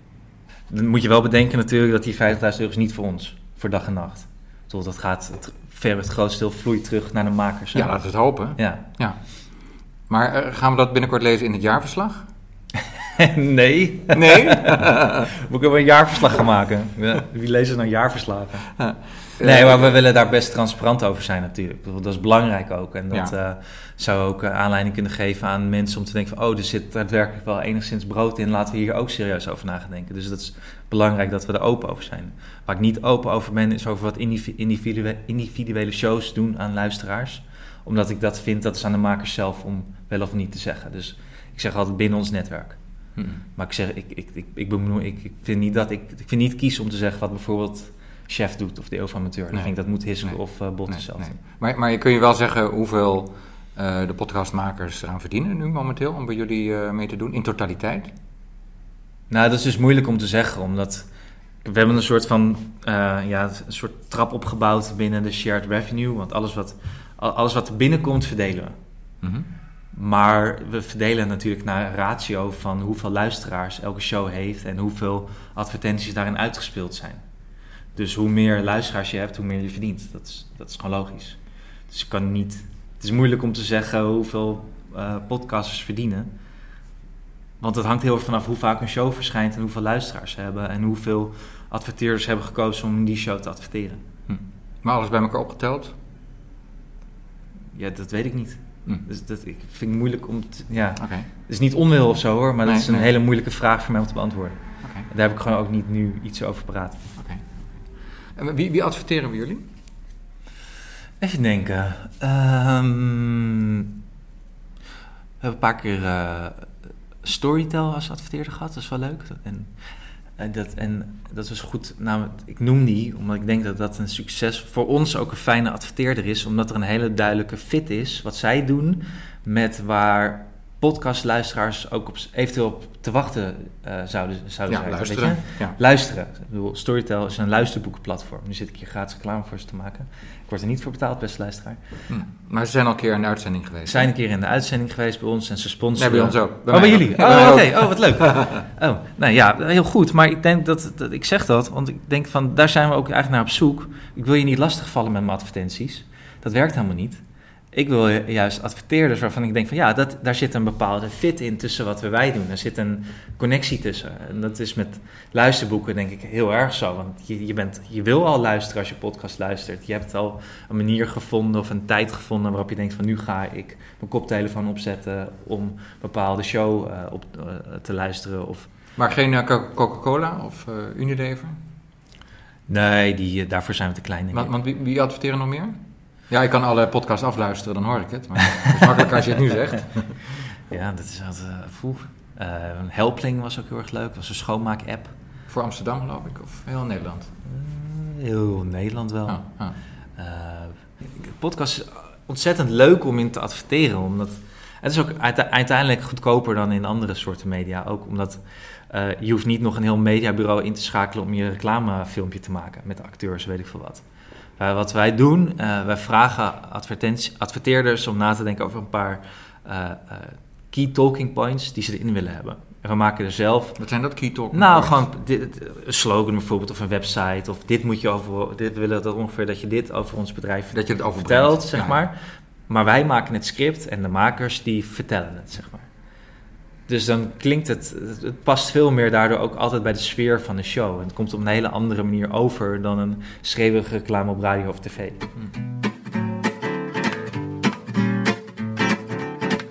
Dan moet je wel bedenken natuurlijk dat die 50.000 euro is niet voor ons. Voor dag en nacht. Bedoel, dat gaat het, ver het grootste deel vloeit terug naar de makers. Ja, laten we het hopen. Ja. ja. Maar eh, gaan we dat binnenkort lezen in het jaarverslag? <laughs> nee. Nee? <laughs> Moet ik een jaarverslag gaan maken? Wie leest er nou jaarverslagen? Ja. Nee, maar we willen daar best transparant over zijn natuurlijk. Dat is belangrijk ook. En dat Ja. eh, zou ook eh, aanleiding kunnen geven aan mensen om te denken van... oh, er zit daadwerkelijk wel enigszins brood in. Laten we hier ook serieus over nadenken. Dus dat is belangrijk dat we er open over zijn. Waar ik niet open over ben, is over wat individu- individue- individuele shows doen aan luisteraars. Omdat ik dat vind, dat is aan de makers zelf om wel of niet te zeggen. Dus ik zeg altijd binnen ons netwerk. Hmm. Maar ik zeg, ik, ik, ik, ik, benoem- ik, ik vind niet dat ik, ik vind niet kies om te zeggen wat bijvoorbeeld chef doet of de eeuw van amateur. Dan vind ik dat moet Hiske Nee. of uh, Botte Nee, zelf nee. Maar, maar kun je wel zeggen hoeveel eh, de podcastmakers eraan verdienen nu momenteel om bij jullie eh, mee te doen in totaliteit? Nou, dat is dus moeilijk om te zeggen, omdat we hebben een soort van eh, ja, een soort trap opgebouwd binnen de shared revenue. Want alles wat, al- alles wat er binnenkomt, verdelen we. Mhm. Maar we verdelen natuurlijk naar ratio van hoeveel luisteraars elke show heeft en hoeveel advertenties daarin uitgespeeld zijn. Dus hoe meer luisteraars je hebt, hoe meer je verdient. Dat is, dat is gewoon logisch. Dus kan niet. Het is moeilijk om te zeggen hoeveel eh podcasters verdienen. Want het hangt heel erg vanaf hoe vaak een show verschijnt en hoeveel luisteraars ze hebben en hoeveel adverteerders hebben gekozen om in die show te adverteren. Maar alles bij elkaar opgeteld? Ja, dat weet ik niet. Hm. Dus dat ik vind het moeilijk om te, ja. Het is niet onwil of zo hoor, maar Nee, dat is een nee. hele moeilijke vraag voor mij om te beantwoorden. Daar heb ik gewoon ook niet nu iets over praten. En wie, wie adverteren bij jullie? Even denken. Ehm, we hebben een paar keer eh, Storytel als adverteerder gehad. Dat is wel leuk. En, en, dat, en dat is goed. Nou, ik noem die omdat ik denk dat dat een succes voor ons ook een fijne adverteerder is. Omdat er een hele duidelijke fit is wat zij doen met waar podcastluisteraars ook op, eventueel op te wachten eh, zouden, zouden Ja, zijn. luisteren. Weet je? Ja. Luisteren. Ik bedoel, Storytel is een luisterboekenplatform. Nu zit ik hier gratis reclame voor ze te maken. Ik word er niet voor betaald, beste luisteraar. Hm. Maar ze zijn al een keer in de uitzending geweest. Ze zijn een keer in de uitzending geweest bij ons en ze sponsoren... Nee, bij ons ook. Bij oh, bij jullie? ook. Oh, oké. Oh, wat leuk. <laughs> oh, nou ja, heel goed. Maar ik denk dat, dat... Ik zeg dat, want ik denk van... Daar zijn we ook eigenlijk naar op zoek. Ik wil je niet lastigvallen met mijn advertenties. Dat werkt helemaal niet. Ik wil juist adverteerders waarvan ik denk van... Ja, dat, daar zit een bepaalde fit in tussen wat we wij doen. Er zit een connectie tussen. En dat is met luisterboeken denk ik heel erg zo. Want je, je, bent, je wil al luisteren als je podcast luistert. Je hebt al een manier gevonden of een tijd gevonden waarop je denkt van nu ga ik mijn koptelefoon opzetten om een bepaalde show eh, op, eh, te luisteren. Of... Maar geen eh, Co- Coca-Cola of Unilever? Nee, die, daarvoor zijn we te klein, Want, want wie, wie adverteren nog meer? Ja, ik kan alle podcasts afluisteren, dan hoor ik het. Maar het is makkelijk als je het nu zegt. <laughs> Ja, dat is altijd uh, vroeg. Uh, Helpling was ook heel erg leuk. Dat was een schoonmaak-app. Voor Amsterdam, geloof ik, of heel Nederland? Uh, heel Nederland wel. Oh, oh. podcast is ontzettend leuk om in te adverteren, omdat het is ook uiteindelijk goedkoper dan in andere soorten media. Ook omdat uh, je hoeft niet nog een heel mediabureau in te schakelen om je reclamefilmpje te maken met acteurs, weet ik veel wat. Uh, wat wij doen, uh, wij vragen adverteerders om na te denken over een paar key talking points die ze erin willen hebben. En we maken er zelf. Wat zijn dat key talking nou, points? gewoon dit, een slogan bijvoorbeeld of een website. Of dit moet je over. Dit we willen dat ongeveer dat je dit over ons bedrijf dat je het over vertelt, zeg ja. maar. Maar wij maken het script en de makers die vertellen het, zeg maar. Dus dan klinkt het, het past veel meer daardoor ook altijd bij de sfeer van de show. En het komt op een hele andere manier over dan een schreeuwige reclame op radio of tv.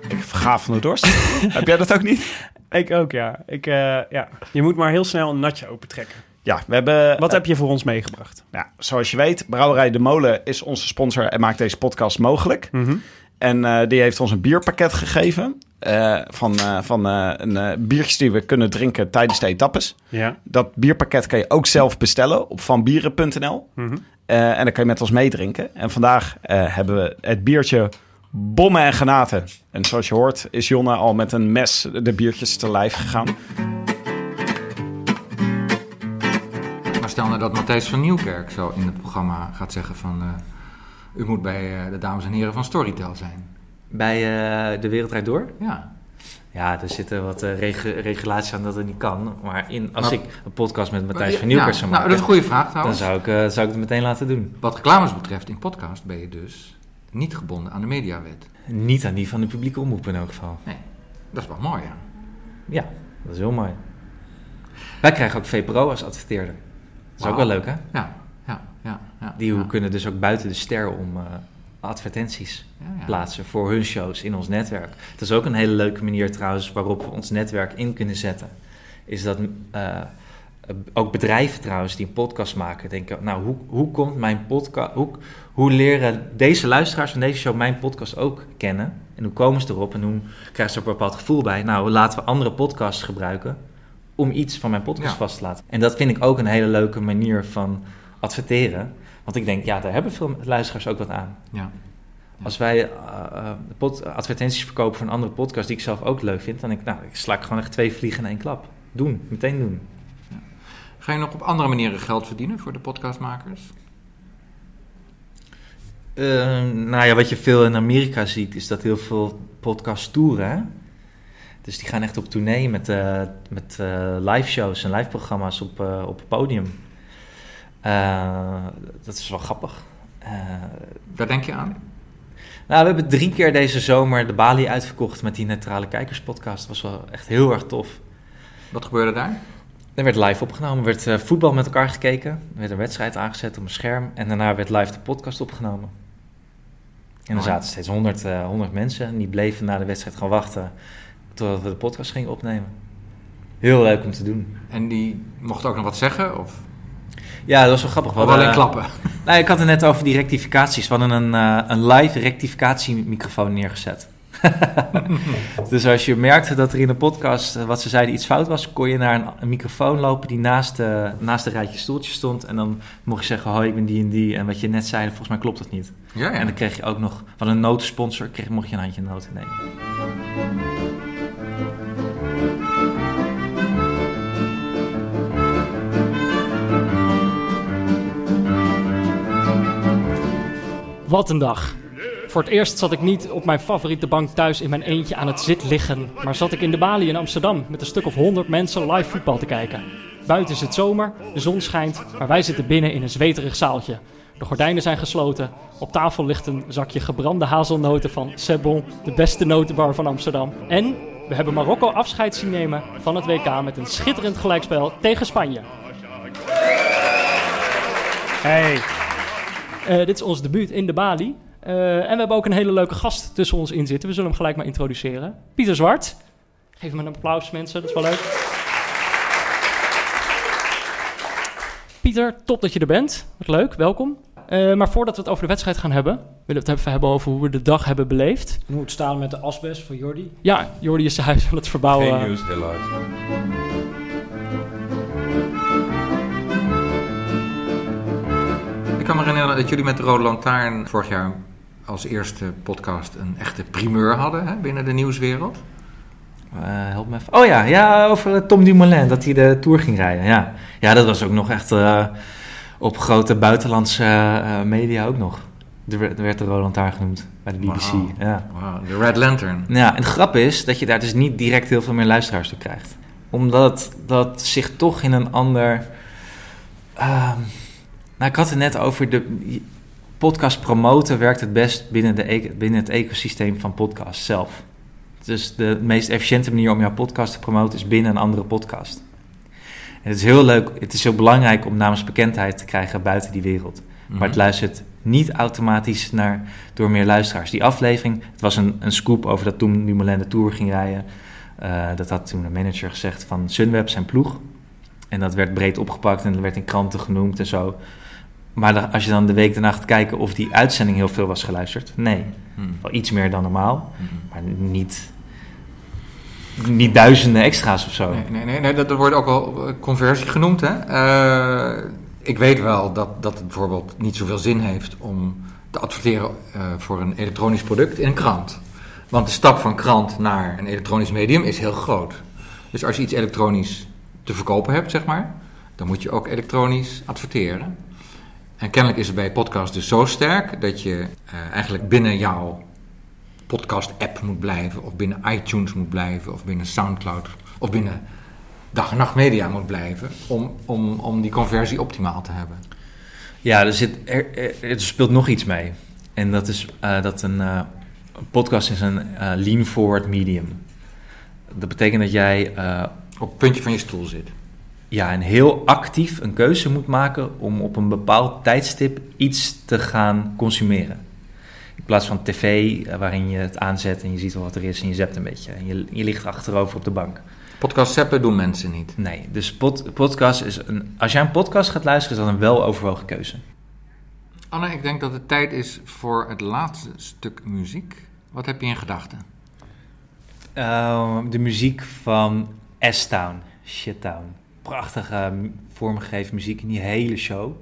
Ik verga van de dorst. <laughs> Heb jij dat ook niet? Ik ook, ja. Ik, uh, ja. Je moet maar heel snel een natje opentrekken. Ja, we hebben... Wat uh, heb je voor ons meegebracht? Ja, zoals je weet, Brouwerij De Molen is onze sponsor en maakt deze podcast mogelijk. Mm -hmm. En uh, die heeft ons een bierpakket gegeven uh, van, van een biertjes die we kunnen drinken tijdens de etappes. Ja. Dat bierpakket kan je ook zelf bestellen op vanbieren.nl. Mm -hmm. en dan kan je met ons meedrinken. En vandaag hebben we het biertje bommen en granaten. En zoals je hoort is Jonne al met een mes de biertjes te lijf gegaan. Maar stel nou dat Matthijs van Nieuwkerk zo in het programma gaat zeggen van... Uh, u moet bij uh, de dames en heren van Storytel zijn. Bij uh, De Wereld Door? Ja. Ja, er zitten wat reg regulaties aan dat het niet kan. Maar in, als maar, ik een podcast met Matthijs van Nieuwkerk ja, zou nou, maken... dat is een goede vraag trouwens. Dan zou ik, zou ik het meteen laten doen. Wat reclames betreft in podcast ben je dus niet gebonden aan de mediawet. Niet aan die van de publieke omroep in elk geval. Nee, dat is wel mooi, ja. Ja, dat is heel mooi. Wij krijgen ook VPRO als adverteerder. Dat is wow. ook wel leuk, hè? Ja, ja, ja. Die ja. kunnen dus ook buiten de ster om uh, advertenties plaatsen voor hun shows in ons netwerk. Dat is ook een hele leuke manier trouwens waarop we ons netwerk in kunnen zetten. Is dat uh, ook bedrijven trouwens die een podcast maken denken, nou hoe, hoe komt mijn podcast, hoe, hoe leren deze luisteraars van deze show mijn podcast ook kennen? En hoe komen ze erop en hoe krijgen ze er een bepaald gevoel bij? Nou, laten we andere podcasts gebruiken om iets van mijn podcast Ja. vast te laten. En dat vind ik ook een hele leuke manier van adverteren. Want ik denk, ja, daar hebben veel luisteraars ook wat aan. Ja. Als wij uh, uh, pod- advertenties verkopen voor een andere podcast die ik zelf ook leuk vind, dan denk ik, nou, ik sla ik gewoon echt twee vliegen in één klap. Doen, meteen doen. Ga je nog op andere manieren geld verdienen voor de podcastmakers? Uh, nou ja, wat je veel in Amerika ziet, is dat heel veel podcasts toeren. Hè? Dus die gaan echt op tournee met, uh, met live shows en live programma's op, op het podium. Dat is wel grappig. Waar denk je aan? Nou, we hebben drie keer deze zomer de Bali uitverkocht met die Neutrale Kijkers podcast. Dat was wel echt heel erg tof. Wat gebeurde daar? Er werd live opgenomen, er werd voetbal met elkaar gekeken. Er werd een wedstrijd aangezet op een scherm en daarna werd live de podcast opgenomen. En er zaten steeds 100, 100 mensen en die bleven na de wedstrijd gewoon wachten totdat we de podcast gingen opnemen. Heel leuk om te doen. En die mocht ook nog wat zeggen? Of? Ja, dat was wel grappig. Of alleen klappen? Nou, ik had het net over die rectificaties. We hadden een, uh, een live rectificatiemicrofoon neergezet. <laughs> dus als je merkte dat er in de podcast uh, wat ze zeiden iets fout was, kon je naar een, een microfoon lopen die naast, uh, naast een rijtje stoeltjes stond. En dan mocht je zeggen, hoi, ik ben die en die. En wat je net zei, volgens mij klopt dat niet. Ja, ja. En dan kreeg je ook nog van een notensponsor, kreeg, mocht je een handje noten nemen. Wat een dag. Voor het eerst zat ik niet op mijn favoriete bank thuis in mijn eentje aan het zit liggen, maar zat ik in de Bali in Amsterdam met een stuk of 100 mensen live voetbal te kijken. Buiten is het zomer, de zon schijnt, maar wij zitten binnen in een zweterig zaaltje. De gordijnen zijn gesloten, op tafel ligt een zakje gebrande hazelnoten van Sebon, de beste notenbar van Amsterdam. En we hebben Marokko afscheid zien nemen van het WK met een schitterend gelijkspel tegen Spanje. Hey. Uh, dit is ons debuut in de Bali. Uh, en we hebben ook een hele leuke gast tussen ons in zitten. We zullen hem gelijk maar introduceren. Pieter Zwart. Geef hem een applaus, mensen. Dat is wel leuk. Pieter, top dat je er bent. Wat leuk, welkom. Eh, maar voordat we het over de wedstrijd gaan hebben, willen we het even hebben over hoe we de dag hebben beleefd. Hoe het staan met de asbest voor Jordi? Ja, Jordi is zijn huis aan het verbouwen. Geen nieuws, helaas. Ik kan me herinneren dat jullie met de Rode Lantaarn vorig jaar als eerste podcast een echte primeur hadden hè, binnen de nieuwswereld. Eh, help me even. Oh ja, ja, over eh, Tom Dumoulin, dat hij de Tour ging rijden. Ja, ja dat was ook nog echt eh, op grote buitenlandse media ook nog. Er werd, er de Roland Taar genoemd bij de BBC. Wauw. Ja. Wauw, de Red Lantern. Ja, en de grap is dat je daar dus niet direct heel veel meer luisteraars toe krijgt. Omdat dat zich toch in een ander... nou, ik had het net over de podcast promoten werkt het best binnen, de, e- binnen het ecosysteem van podcast zelf. Dus de meest efficiënte manier om jouw podcast te promoten is binnen een andere podcast. En het is heel leuk, het is heel belangrijk om naamsbekendheid te krijgen buiten die wereld. Maar het luistert niet automatisch naar, door meer luisteraars. Die aflevering, het was een, een scoop over dat toen Dumoulin de Tour ging rijden. Eh, dat had toen een manager gezegd van Sunweb, zijn ploeg. En dat werd breed opgepakt en dat werd in kranten genoemd en zo. Maar als je dan de week daarna gaat kijken of die uitzending heel veel was geluisterd. Nee, Hmm. wel iets meer dan normaal. Maar niet, niet duizenden extra's of zo. Nee, nee, nee, nee dat, dat wordt ook wel eh, conversie genoemd. Hè? Eh, ik weet wel dat, dat het bijvoorbeeld niet zoveel zin heeft om te adverteren eh, voor een elektronisch product in een krant. Want de stap van krant naar een elektronisch medium is heel groot. Dus als je iets elektronisch te verkopen hebt, zeg maar, dan moet je ook elektronisch adverteren. En kennelijk is het bij podcast dus zo sterk dat je eh, eigenlijk binnen jouw podcast-app moet blijven, of binnen iTunes moet blijven, of binnen SoundCloud, of binnen Dag en Nacht Media moet blijven, om, om, om die conversie optimaal te hebben. Ja, er, zit, er, speelt nog iets mee. En dat is eh, dat een eh, podcast is een eh, lean forward medium. Dat betekent dat jij op het puntje van je stoel zit. Ja, en heel actief een keuze moet maken om op een bepaald tijdstip iets te gaan consumeren. In plaats van tv, eh, waarin je het aanzet en je ziet wel wat er is en je zept een beetje. En je, je ligt achterover op de bank. Podcast zappen doen mensen niet. Nee, dus pod, podcast is een. Als jij een podcast gaat luisteren, is dat een weloverwogen keuze. Anne, ik denk dat het tijd is voor het laatste stuk muziek. Wat heb je in gedachten? Ehm, de muziek van S-Town, Shittown. Prachtige m- vormgegeven muziek in die hele show.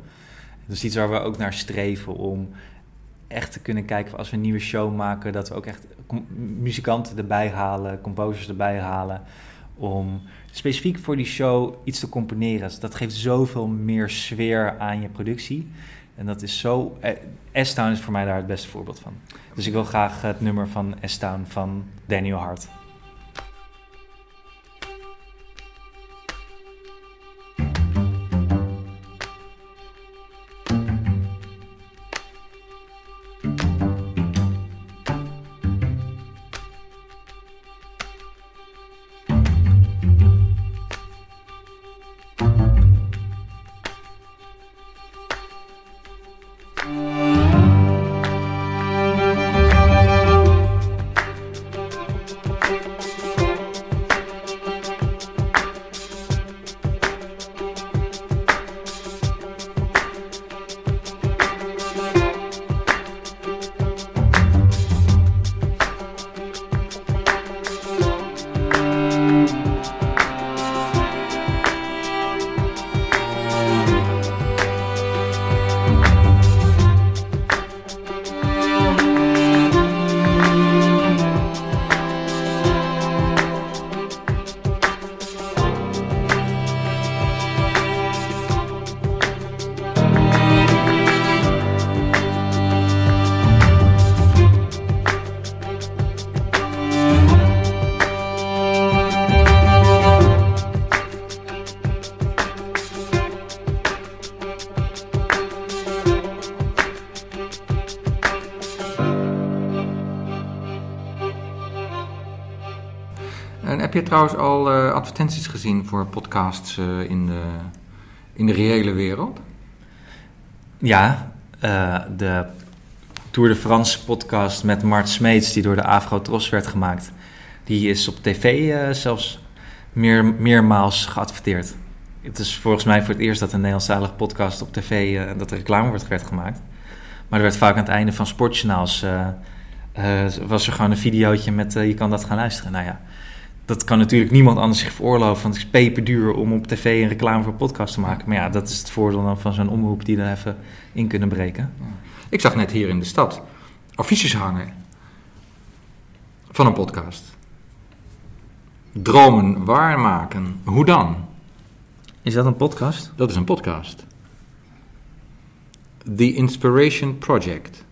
Dat is iets waar we ook naar streven om echt te kunnen kijken als we een nieuwe show maken, dat we ook echt muzikanten erbij halen, composers erbij halen, om specifiek voor die show iets te componeren. Dus Dat geeft zoveel meer sfeer aan je productie. En dat is zo. eh, S-Town is voor mij daar het beste voorbeeld van. Dus ik wil graag het nummer van S-Town van Daniel Hart. Trouwens al eh, advertenties gezien voor podcasts eh, in, de, in de reële wereld? Ja, eh, de Tour de France podcast met Mart Smeets, die door de Afro Tros werd gemaakt, die is op tv zelfs meer, meermaals geadverteerd. Het is volgens mij voor het eerst dat een Nederlandstalige podcast op tv... dat er reclame wordt werd gemaakt. Maar er werd vaak aan het einde van sportjournaals... was er gewoon een videootje met je kan dat gaan luisteren. Nou ja, dat kan natuurlijk niemand anders zich veroorloven... want het is peperduur om op tv een reclame voor een podcast te maken. Maar ja, dat is het voordeel dan van zo'n omroep... die er even in kunnen breken. Ik zag net hier in de stad affiches hangen van een podcast. Dromen waarmaken. Hoe dan? Is dat een podcast? Dat is een podcast. The Inspiration Project.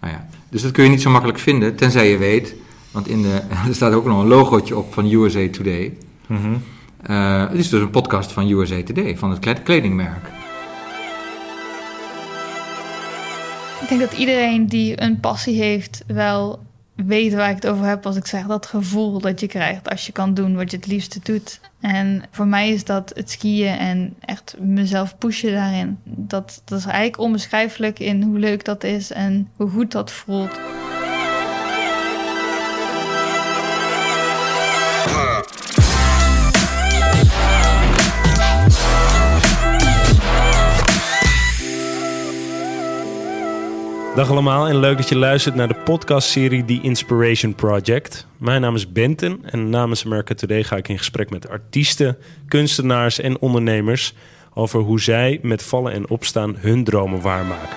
Nou ja, dus dat kun je niet zo makkelijk vinden, tenzij je weet, want in de, <laughs> er staat ook nog een logootje op van USA Today. Mhm. Eh, het is dus een podcast van USA Today, van het kled- kledingmerk. Ik denk dat iedereen die een passie heeft wel weet waar ik het over heb als ik zeg dat gevoel dat je krijgt als je kan doen wat je het liefste doet. En voor mij is dat het skiën en echt mezelf pushen daarin. Dat, dat is eigenlijk onbeschrijfelijk in hoe leuk dat is en hoe goed dat voelt. Dag allemaal en leuk dat je luistert naar de podcastserie The Inspiration Project. Mijn naam is Benten en namens America Today ga ik in gesprek met artiesten, kunstenaars en ondernemers over hoe zij met vallen en opstaan hun dromen waarmaken.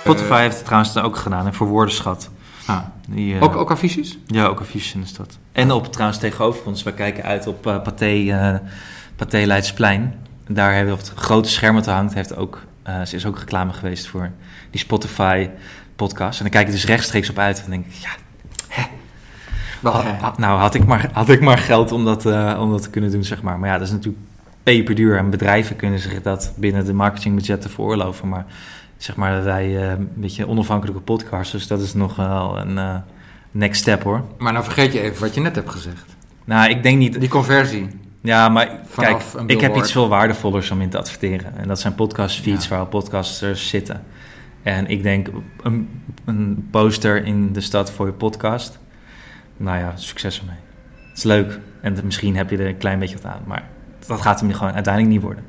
Spotify heeft het trouwens ook gedaan en voor woordenschat. Ah. Die, eh, Ook- ook affiches? Ja, ook affiches in de stad. En op trouwens tegenover ons, we kijken uit op eh Pathé, eh Pathé Leidsplein. Daar hebben we het grote scherm wat er hangt, heeft ook, eh, ze is ook reclame geweest voor die Spotify podcast. En dan kijk ik dus rechtstreeks op uit en denk ik, ja, hè. Nou had ik, maar, had ik maar geld om dat, eh, om dat te kunnen doen, zeg maar. Maar ja, dat is natuurlijk peperduur en bedrijven kunnen zich dat binnen de marketingbudgetten veroorloven. Maar zeg maar, wij eh, een beetje onafhankelijke podcasters, dat is nog wel een next step hoor. Maar nou vergeet je even wat je net hebt gezegd. Nou, ik denk niet... Die conversie. Ja, maar kijk, ik heb iets veel waardevollers om in te adverteren. En dat zijn podcastfeeds waar podcasters zitten. En ik denk, een, een poster in de stad voor je podcast. Nou ja, succes ermee. Het is leuk. En misschien heb je er een klein beetje wat aan. Maar dat gaat hem gewoon uiteindelijk niet worden.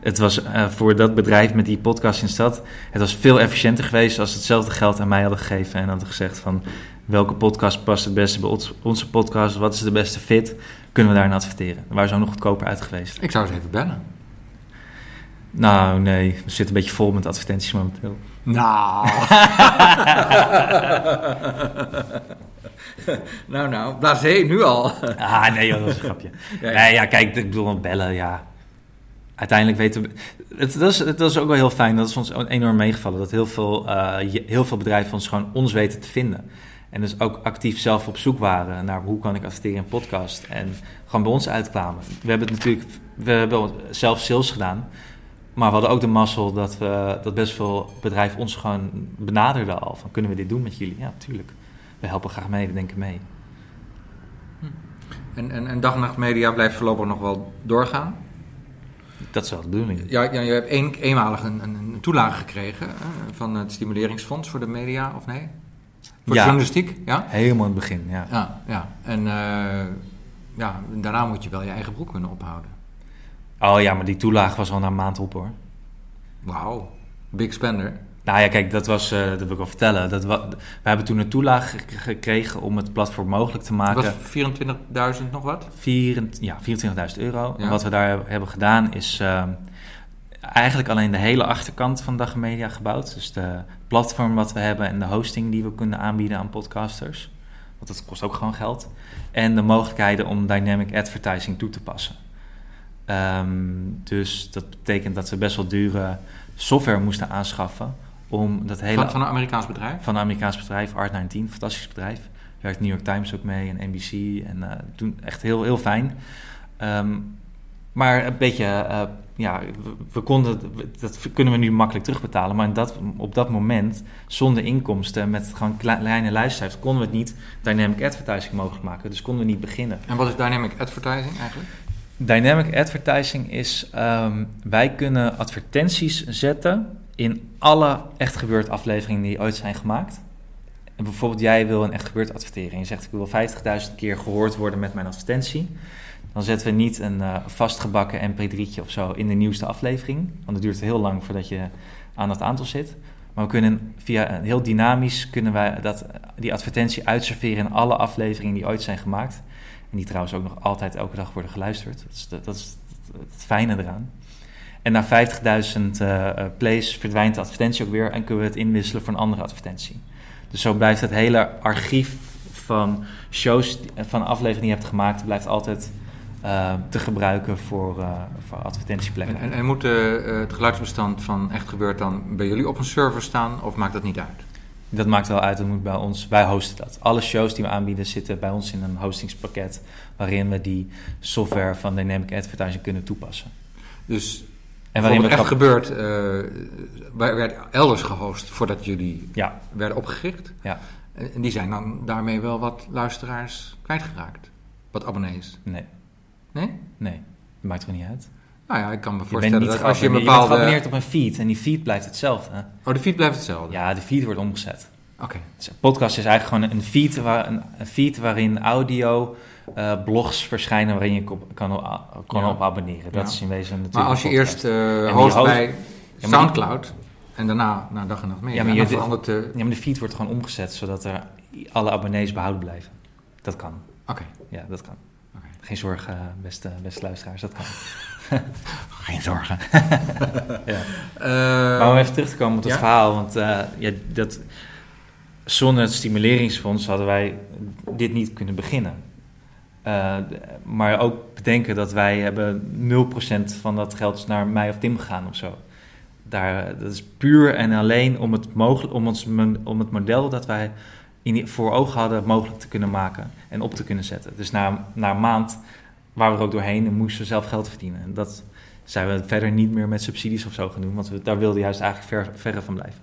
Het was eh, voor dat bedrijf met die podcast in de stad... het was veel efficiënter geweest als ze hetzelfde geld aan mij hadden gegeven... en hadden gezegd van... welke podcast past het beste bij onze podcast? Wat is de beste fit? Kunnen we daarin adverteren? Ze ook nog goedkoper uit geweest. Ik zou eens even bellen. Nou, nee. We zitten een beetje vol met advertenties momenteel. Nou. <laughs> nou, nou. Blasé, nu al. Ah, nee, joh, dat is een grapje. <laughs> Ja, ja. Nee, ja, kijk, ik bedoel, bellen, ja. Uiteindelijk weten we... Het, dat, is, het is ook wel heel fijn, dat is ons enorm meegevallen... dat heel veel, eh, heel veel bedrijven ons gewoon ons weten te vinden. En dus ook actief zelf op zoek waren naar hoe kan ik adverteren in een podcast. En gewoon bij ons uitkwamen. We hebben het natuurlijk... We hebben zelf sales gedaan... Maar we hadden ook de mazzel dat, we, dat best veel bedrijven ons gewoon benaderden al. Van, kunnen we dit doen met jullie? Ja, tuurlijk. We helpen graag mee, we denken mee. En, en, en Dag en Nacht Media blijft voorlopig nog wel doorgaan? Dat is wel de bedoeling. Ja, ja je hebt een, eenmalig een, een, een toelage gekregen eh, van het Stimuleringsfonds voor de media, of nee? Voor de journalistiek, ja? Helemaal in het begin, ja. Ja, ja. En eh, ja, daarna moet je wel je eigen broek kunnen ophouden. Oh ja, maar die toelage was al na een maand op hoor. Wauw, big spender. Nou ja, kijk, dat was, eh, dat wil ik wel vertellen. Dat we hebben toen een toelage gek- gekregen om het platform mogelijk te maken. Was 24.000 nog wat? Ja, 24.000 euro. Ja. En wat we daar heb- hebben gedaan is eh, eigenlijk alleen de hele achterkant van Dag Media gebouwd. Dus de platform wat we hebben en de hosting die we kunnen aanbieden aan podcasters. Want dat kost ook gewoon geld. En de mogelijkheden om dynamic advertising toe te passen. Ehm, dus dat betekent dat we best wel dure software moesten aanschaffen om dat hele... Van- van een Amerikaans bedrijf? Van een Amerikaans bedrijf, Art19, fantastisch bedrijf. Werkt New York Times ook mee en NBC en doen echt heel, heel fijn. Ehm, maar een beetje, eh, ja, we, we konden, dat kunnen we nu makkelijk terugbetalen, maar in dat, op dat moment, zonder inkomsten, met gewoon kle- kleine luistercijfers, konden we het niet dynamic advertising mogelijk maken. Dus konden we niet beginnen. En wat is dynamic advertising eigenlijk? Dynamic advertising is, ehm, wij kunnen advertenties zetten in alle echt gebeurd afleveringen die ooit zijn gemaakt. En bijvoorbeeld jij wil een echt gebeurd adverteren en je zegt ik wil 50.000 keer gehoord worden met mijn advertentie. Dan zetten we niet een eh, vastgebakken mp3'tje of zo in de nieuwste aflevering. Want het duurt heel lang voordat je aan dat aantal zit. Maar we kunnen via een heel dynamisch kunnen wij dat, die advertentie uitserveren in alle afleveringen die ooit zijn gemaakt. En die trouwens ook nog altijd elke dag worden geluisterd. Dat is, dat is het fijne eraan. En na 50.000 uh, plays verdwijnt de advertentie ook weer en kunnen we het inwisselen voor een andere advertentie. Dus zo blijft het hele archief van shows, van afleveringen die je hebt gemaakt, blijft altijd uh, te gebruiken voor, uh, voor advertentieplekken. En, en, en moet uh, het geluidsbestand van Echt Gebeurd dan bij jullie op een server staan of maakt dat niet uit? Dat maakt wel uit, dat moet bij ons, wij hosten dat. Alle shows die we aanbieden zitten bij ons in een hostingspakket waarin we die software van Dynamic Advertising kunnen toepassen. Dus en waarin het echt gebeurt, uh, werd elders gehost voordat jullie ja. werden opgericht. Ja. En die zijn dan daarmee wel wat luisteraars kwijtgeraakt. Wat abonnees. Nee. Nee? Nee. Dat maakt er niet uit. Nou ja, ik kan me je voorstellen dat als je een je bent bepaalde... geabonneerd op een feed en die feed blijft hetzelfde. Oh, de feed blijft hetzelfde? Ja, de feed wordt omgezet. Oké. Dus een podcast is eigenlijk gewoon een feed, waar, een, feed waarin audio, uh, blogs verschijnen waarin je kan, op, kan Ja. op abonneren. Dat Ja. is in wezen natuurlijk Maar als je podcast. eerst eh, En die host host- bij Ja, maar die- Soundcloud en daarna naar dag en nacht mee, Ja, maar, je, verandert de... ja, maar de feed wordt gewoon omgezet zodat er alle abonnees behouden blijven. Dat kan. Oké. Ja, dat kan. Geen zorgen, beste, beste luisteraars, dat kan. <laughs> Geen zorgen. <laughs> ja. Eh, maar om even terug te komen op het ja? verhaal, want eh, ja, dat, zonder het stimuleringsfonds hadden wij dit niet kunnen beginnen. Eh, maar ook bedenken dat wij hebben 0% van dat geld is naar mij of Tim gegaan of zo. Daar, dat is puur en alleen om het, mogelijk, om ons, om het model dat wij in, voor ogen hadden mogelijk te kunnen maken en op te kunnen zetten. Dus na, na een maand waren we er ook doorheen en moesten we zelf geld verdienen. En dat zijn we verder niet meer met subsidies of zo gaan doen, want we, daar wilden juist eigenlijk ver, verre van blijven.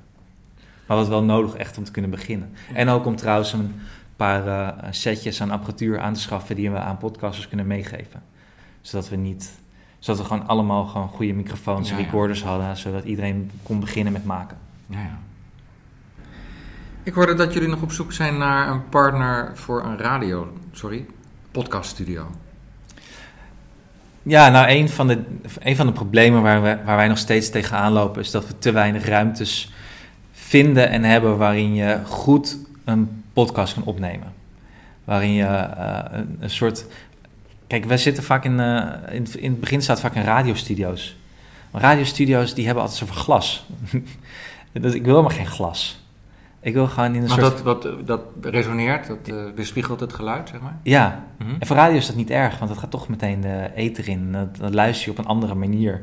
Maar wat wel nodig echt om te kunnen beginnen. En ook om trouwens een paar eh, setjes aan apparatuur aan te schaffen die we aan podcasters kunnen meegeven. Zodat we niet, zodat we gewoon allemaal gewoon goede microfoons en Ja, ja. recorders hadden, zodat iedereen kon beginnen met maken. Ja, ja. Ik hoorde dat jullie nog op zoek zijn naar een partner voor een radio, sorry, podcaststudio. Ja, nou, een van de, een van de problemen waar, we, waar wij nog steeds tegenaan lopen, is dat we te weinig ruimtes vinden en hebben waarin je goed een podcast kan opnemen. Waarin je eh, een, soort. Kijk, wij zitten vaak in, eh, in. In het begin staat vaak in radiostudio's. Maar radiostudio's die hebben altijd zoveel glas. <laughs> dat, ik wil helemaal geen glas. Ik wil gewoon in een soort. dat, wat, dat resoneert, dat eh, weerspiegelt het geluid, zeg maar? Ja, Mhm. en voor radio is dat niet erg, want dat gaat toch meteen de ether in. Dat, dat luister je op een andere manier.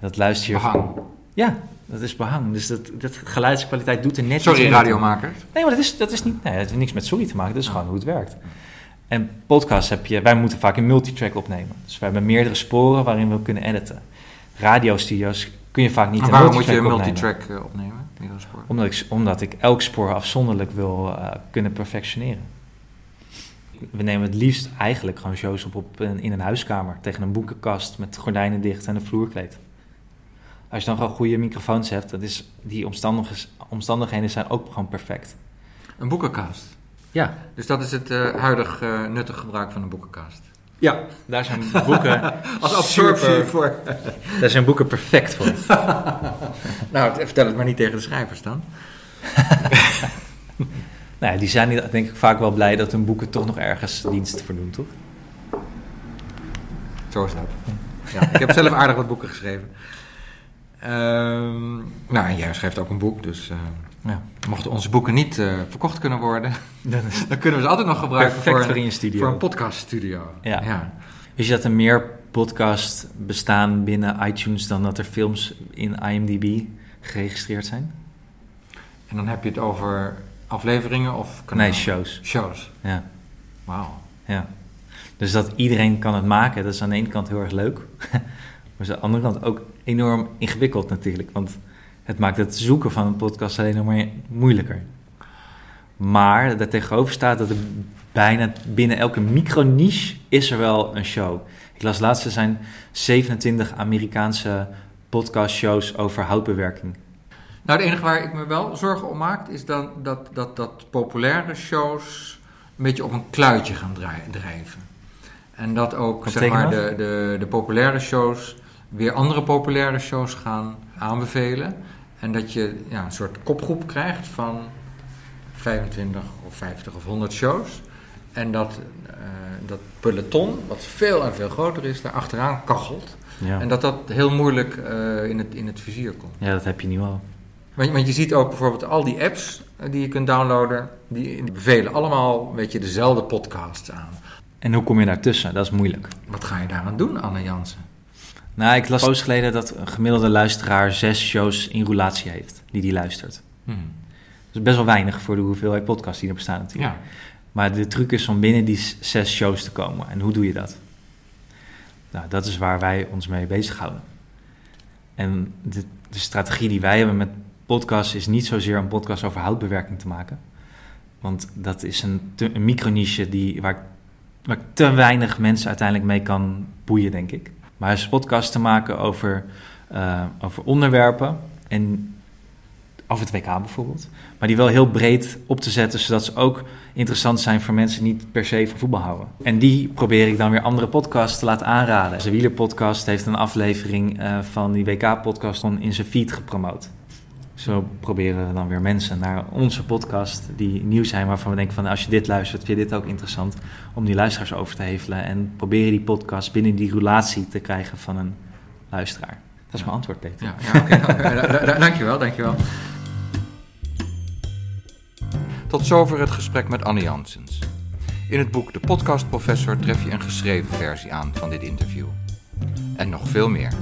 Dat luister je... Behang. Ja, dat is behang. Dus dat, dat geluidskwaliteit doet er net Sorry, iets toe. radiomakers. Nee, maar dat is, dat is niet... Nee, dat heeft niks met sorry te maken. Dat is gewoon hoe het werkt. En podcast heb je... Wij moeten vaak een multitrack opnemen. Dus we hebben meerdere sporen waarin we kunnen editen. Radiostudio's kun je vaak niet Maar waarom moet je een multitrack opnemen. multitrack eh, opnemen? Omdat ik, omdat ik elk spoor afzonderlijk wil eh, kunnen perfectioneren. We nemen het liefst eigenlijk gewoon shows op, op een- in een huiskamer. Tegen een boekenkast met gordijnen dicht en een vloerkleed. Als je dan gewoon goede microfoons hebt, dat is, die omstandig- omstandigheden zijn ook gewoon perfect. Een boekenkast? Ja. Dus dat is het eh, huidig eh, nuttig gebruik van een boekenkast? Ja, daar zijn boeken <laughs> Als absorptie voor... Daar zijn boeken perfect voor. <laughs> nou, vertel het maar niet tegen de schrijvers dan. <laughs> nou ja, die zijn denk ik vaak wel blij dat hun boeken toch nog ergens dienst voor doen, toch? Zo is dat. Ja, ik heb zelf aardig wat boeken geschreven. Ehm, nou, en jij schrijft ook een boek, dus eh, Ja. mochten onze boeken niet eh, verkocht kunnen worden, <laughs> Dan is- <laughs> dan kunnen we ze altijd nog gebruiken voor, een, voor een podcaststudio. Ja. ja. Wist je dat er meer podcasts bestaan binnen iTunes dan dat er films in IMDb geregistreerd zijn? En dan heb je het over afleveringen of kanalen? Nee, shows. Shows. Ja. Wauw. Ja. Dus dat iedereen kan het maken, dat is aan de ene kant heel erg leuk. <laughs> maar aan de andere kant ook enorm ingewikkeld natuurlijk. Want het maakt het zoeken van een podcast alleen nog maar moeilijker. Maar daartegenover staat dat er bijna binnen elke micro-niche is er wel een show. Ik las laatst, er zijn 27 Amerikaanse podcastshows over houtbewerking. Nou, het enige waar ik me wel zorgen om maak, is dan dat, dat, dat populaire shows een beetje op een kluitje gaan drijven. En dat ook zeg maar, de, de, de populaire shows weer andere populaire shows gaan aanbevelen. En dat je ja, een soort kopgroep krijgt van 25 of 50 of 100 shows. En dat, eh, dat peloton, wat veel en veel groter is, daar achteraan kachelt. Ja. En dat dat heel moeilijk eh, in, het, in het vizier komt. Ja, dat heb je nu al. Want, want je ziet ook bijvoorbeeld al die apps eh, die je kunt downloaden, die, die bevelen allemaal weet je, dezelfde podcasts aan. En hoe kom je daartussen? Dat is moeilijk. Wat ga je daaraan doen, Anne Jansen? Nou, ik las post geleden dat een gemiddelde luisteraar zes shows in roulatie heeft, die die luistert. Hmm. Dat is best wel weinig voor de hoeveelheid podcasts die er bestaan natuurlijk. Ja. Maar de truc is om binnen die zes shows te komen. En hoe doe je dat? Nou, dat is waar wij ons mee bezighouden. En de, de strategie die wij hebben met podcasts is niet zozeer een podcast over houtbewerking te maken. Want dat is een, te- een microniche die, waar, waar ik te weinig mensen uiteindelijk mee kan boeien, denk ik. Maar is podcast te maken over, eh, over onderwerpen en over het WK bijvoorbeeld. Maar die wel heel breed op te zetten, zodat ze ook interessant zijn voor mensen die niet per se van voetbal houden. En die probeer ik dan weer andere podcasts te laten aanraden. De Wielerpodcast heeft een aflevering eh, van die WK-podcast in zijn feed gepromoot. Zo proberen we dan weer mensen naar onze podcast die nieuw zijn, waarvan we denken van als je dit luistert, vind je dit ook interessant, om die luisteraars over te hevelen en proberen die podcast binnen die relatie te krijgen van een luisteraar. Dat is mijn antwoord, Peter. Ja, ja oké. Da- da- da- dankjewel, dankjewel. Tot zover het gesprek met Anne Janssens. In het boek De Podcast Professor tref je een geschreven versie aan van dit interview. En nog veel meer.